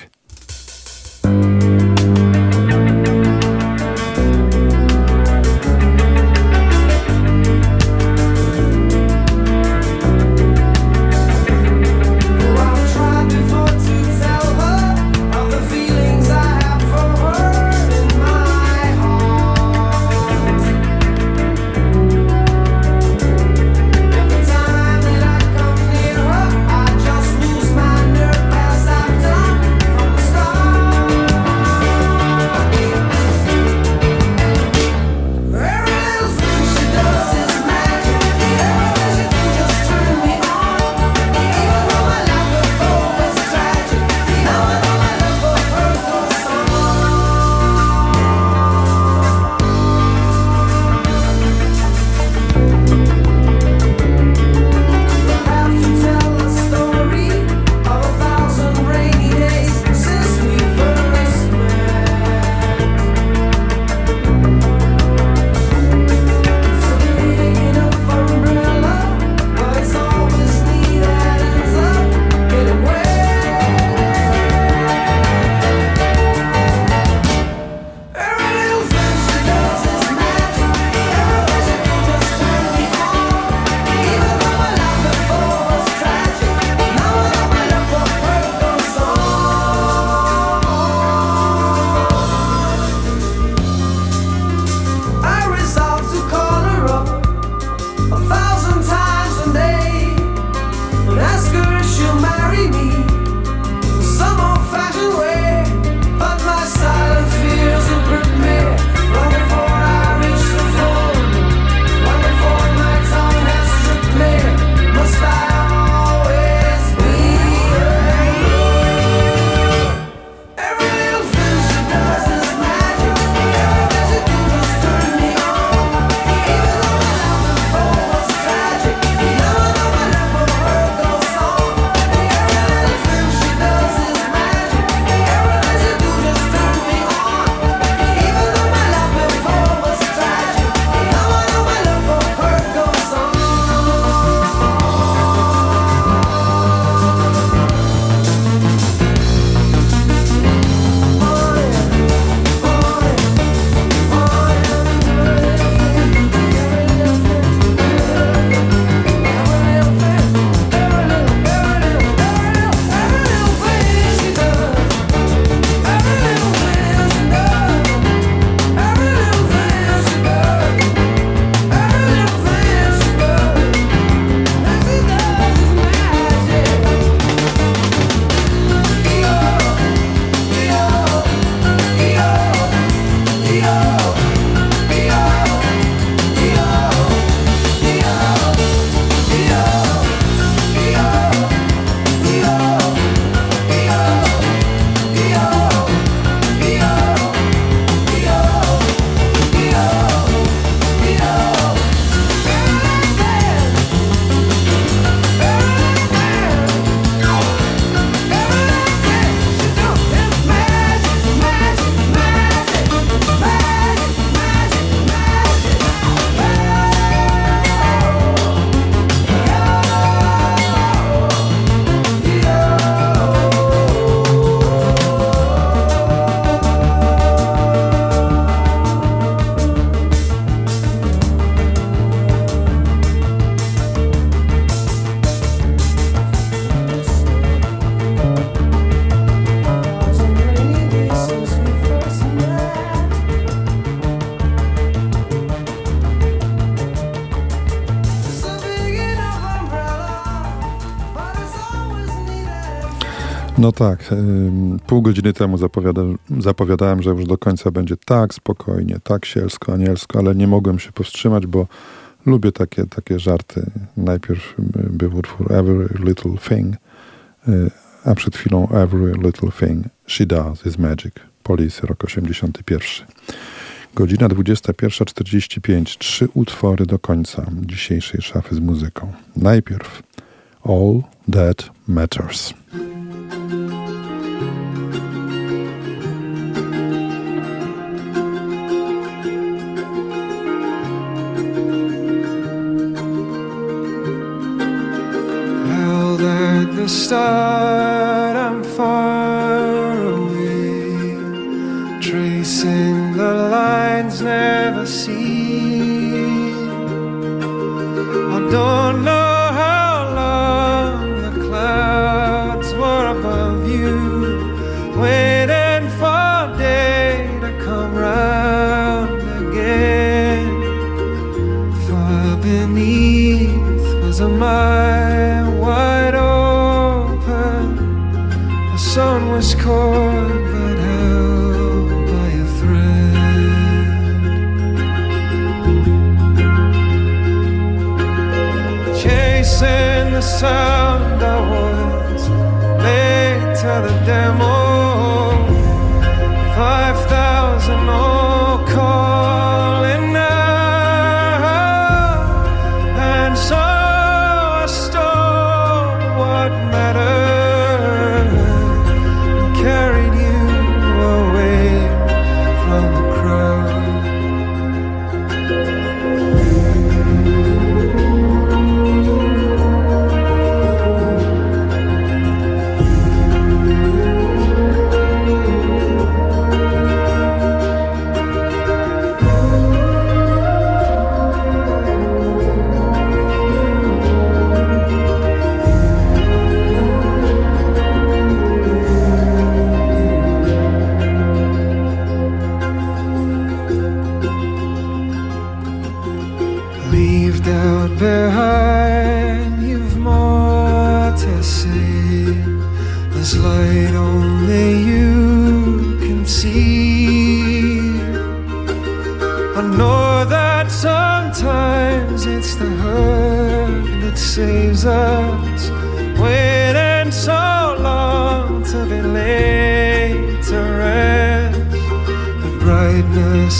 No tak, pół godziny temu zapowiadałem, że już do końca będzie tak spokojnie, tak sielsko, anielsko, ale nie mogłem się powstrzymać, bo lubię takie, takie żarty. Najpierw był utwór Every Little Thing, y, a przed chwilą Every Little Thing She Does Is Magic. Police, rok 81. Godzina 21.45. Trzy utwory do końca dzisiejszej szafy z muzyką. Najpierw All That Matters. The start, I'm far away, tracing the lines never seen. I don't know answer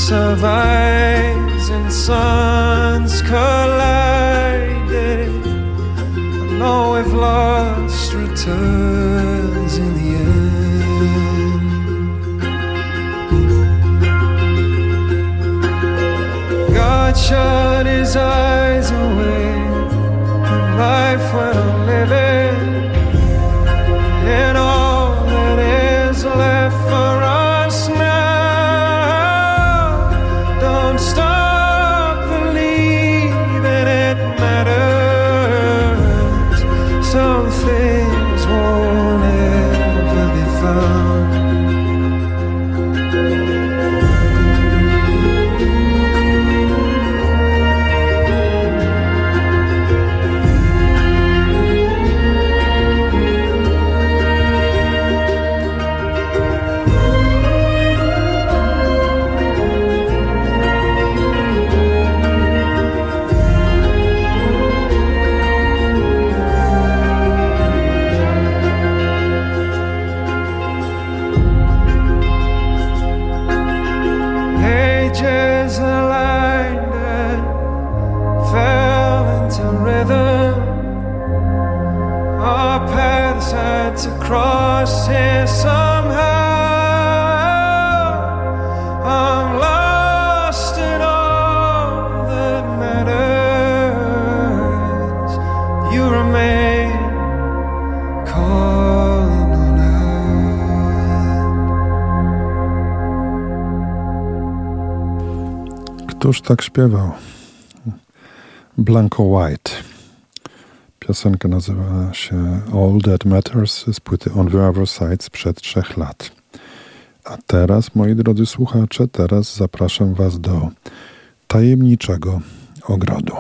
survive. Tak śpiewał? Blanco White. Piosenka nazywa się All That Matters z płyty On the Other Side sprzed trzech lat. A teraz, moi drodzy słuchacze, teraz zapraszam Was do tajemniczego ogrodu.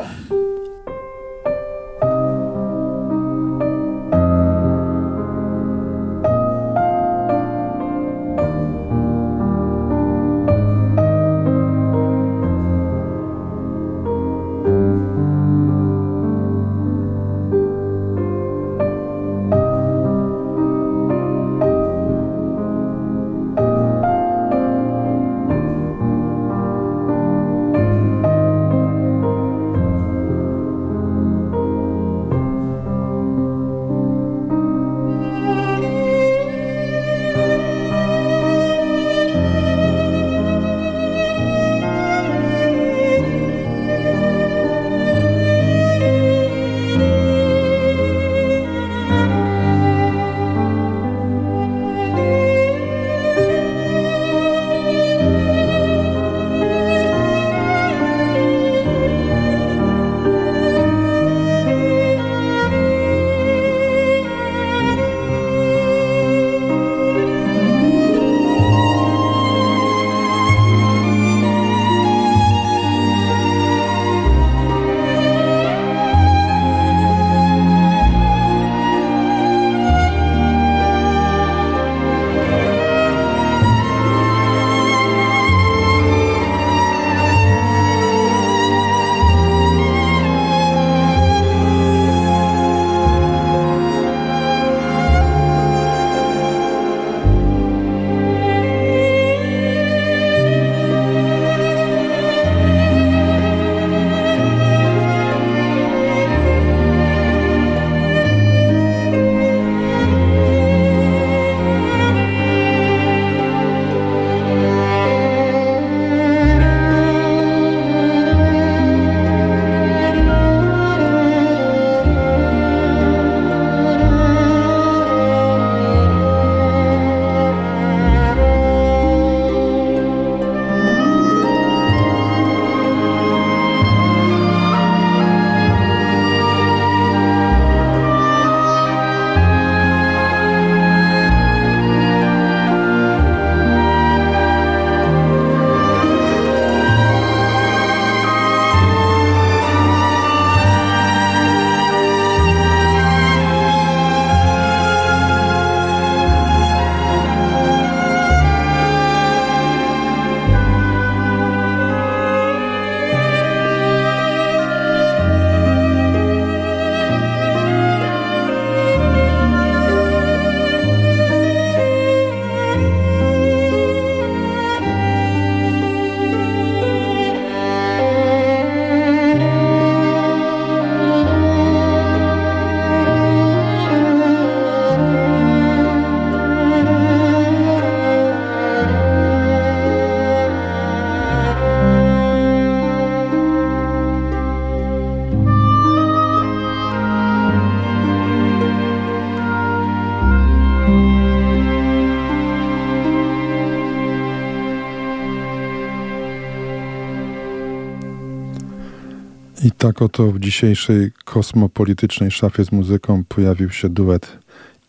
Tak oto w dzisiejszej kosmopolitycznej szafie z muzyką pojawił się duet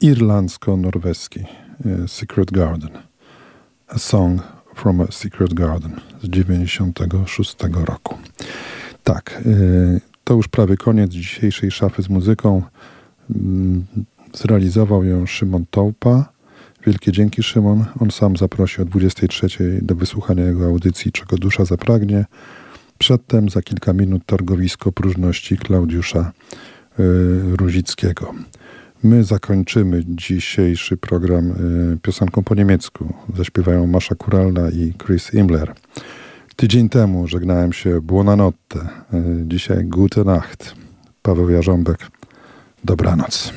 irlandzko-norweski e, Secret Garden. A Song from a Secret Garden z 96 roku. Tak, e, to już prawie koniec dzisiejszej szafy z muzyką. Mm, zrealizował ją Szymon Tołpa. Wielkie dzięki Szymon. On sam zaprosił o 23 do wysłuchania jego audycji Czego dusza zapragnie. Przedtem za kilka minut targowisko próżności Klaudiusza y, Ruzickiego. My zakończymy dzisiejszy program y, piosenką po niemiecku. Zaśpiewają Masza Kuralna i Chris Imler. Tydzień temu żegnałem się Buonanotte. Y, dzisiaj Gute Nacht. Paweł Jarząbek. Dobranoc.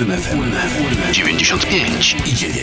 UWMFM 95 i 9.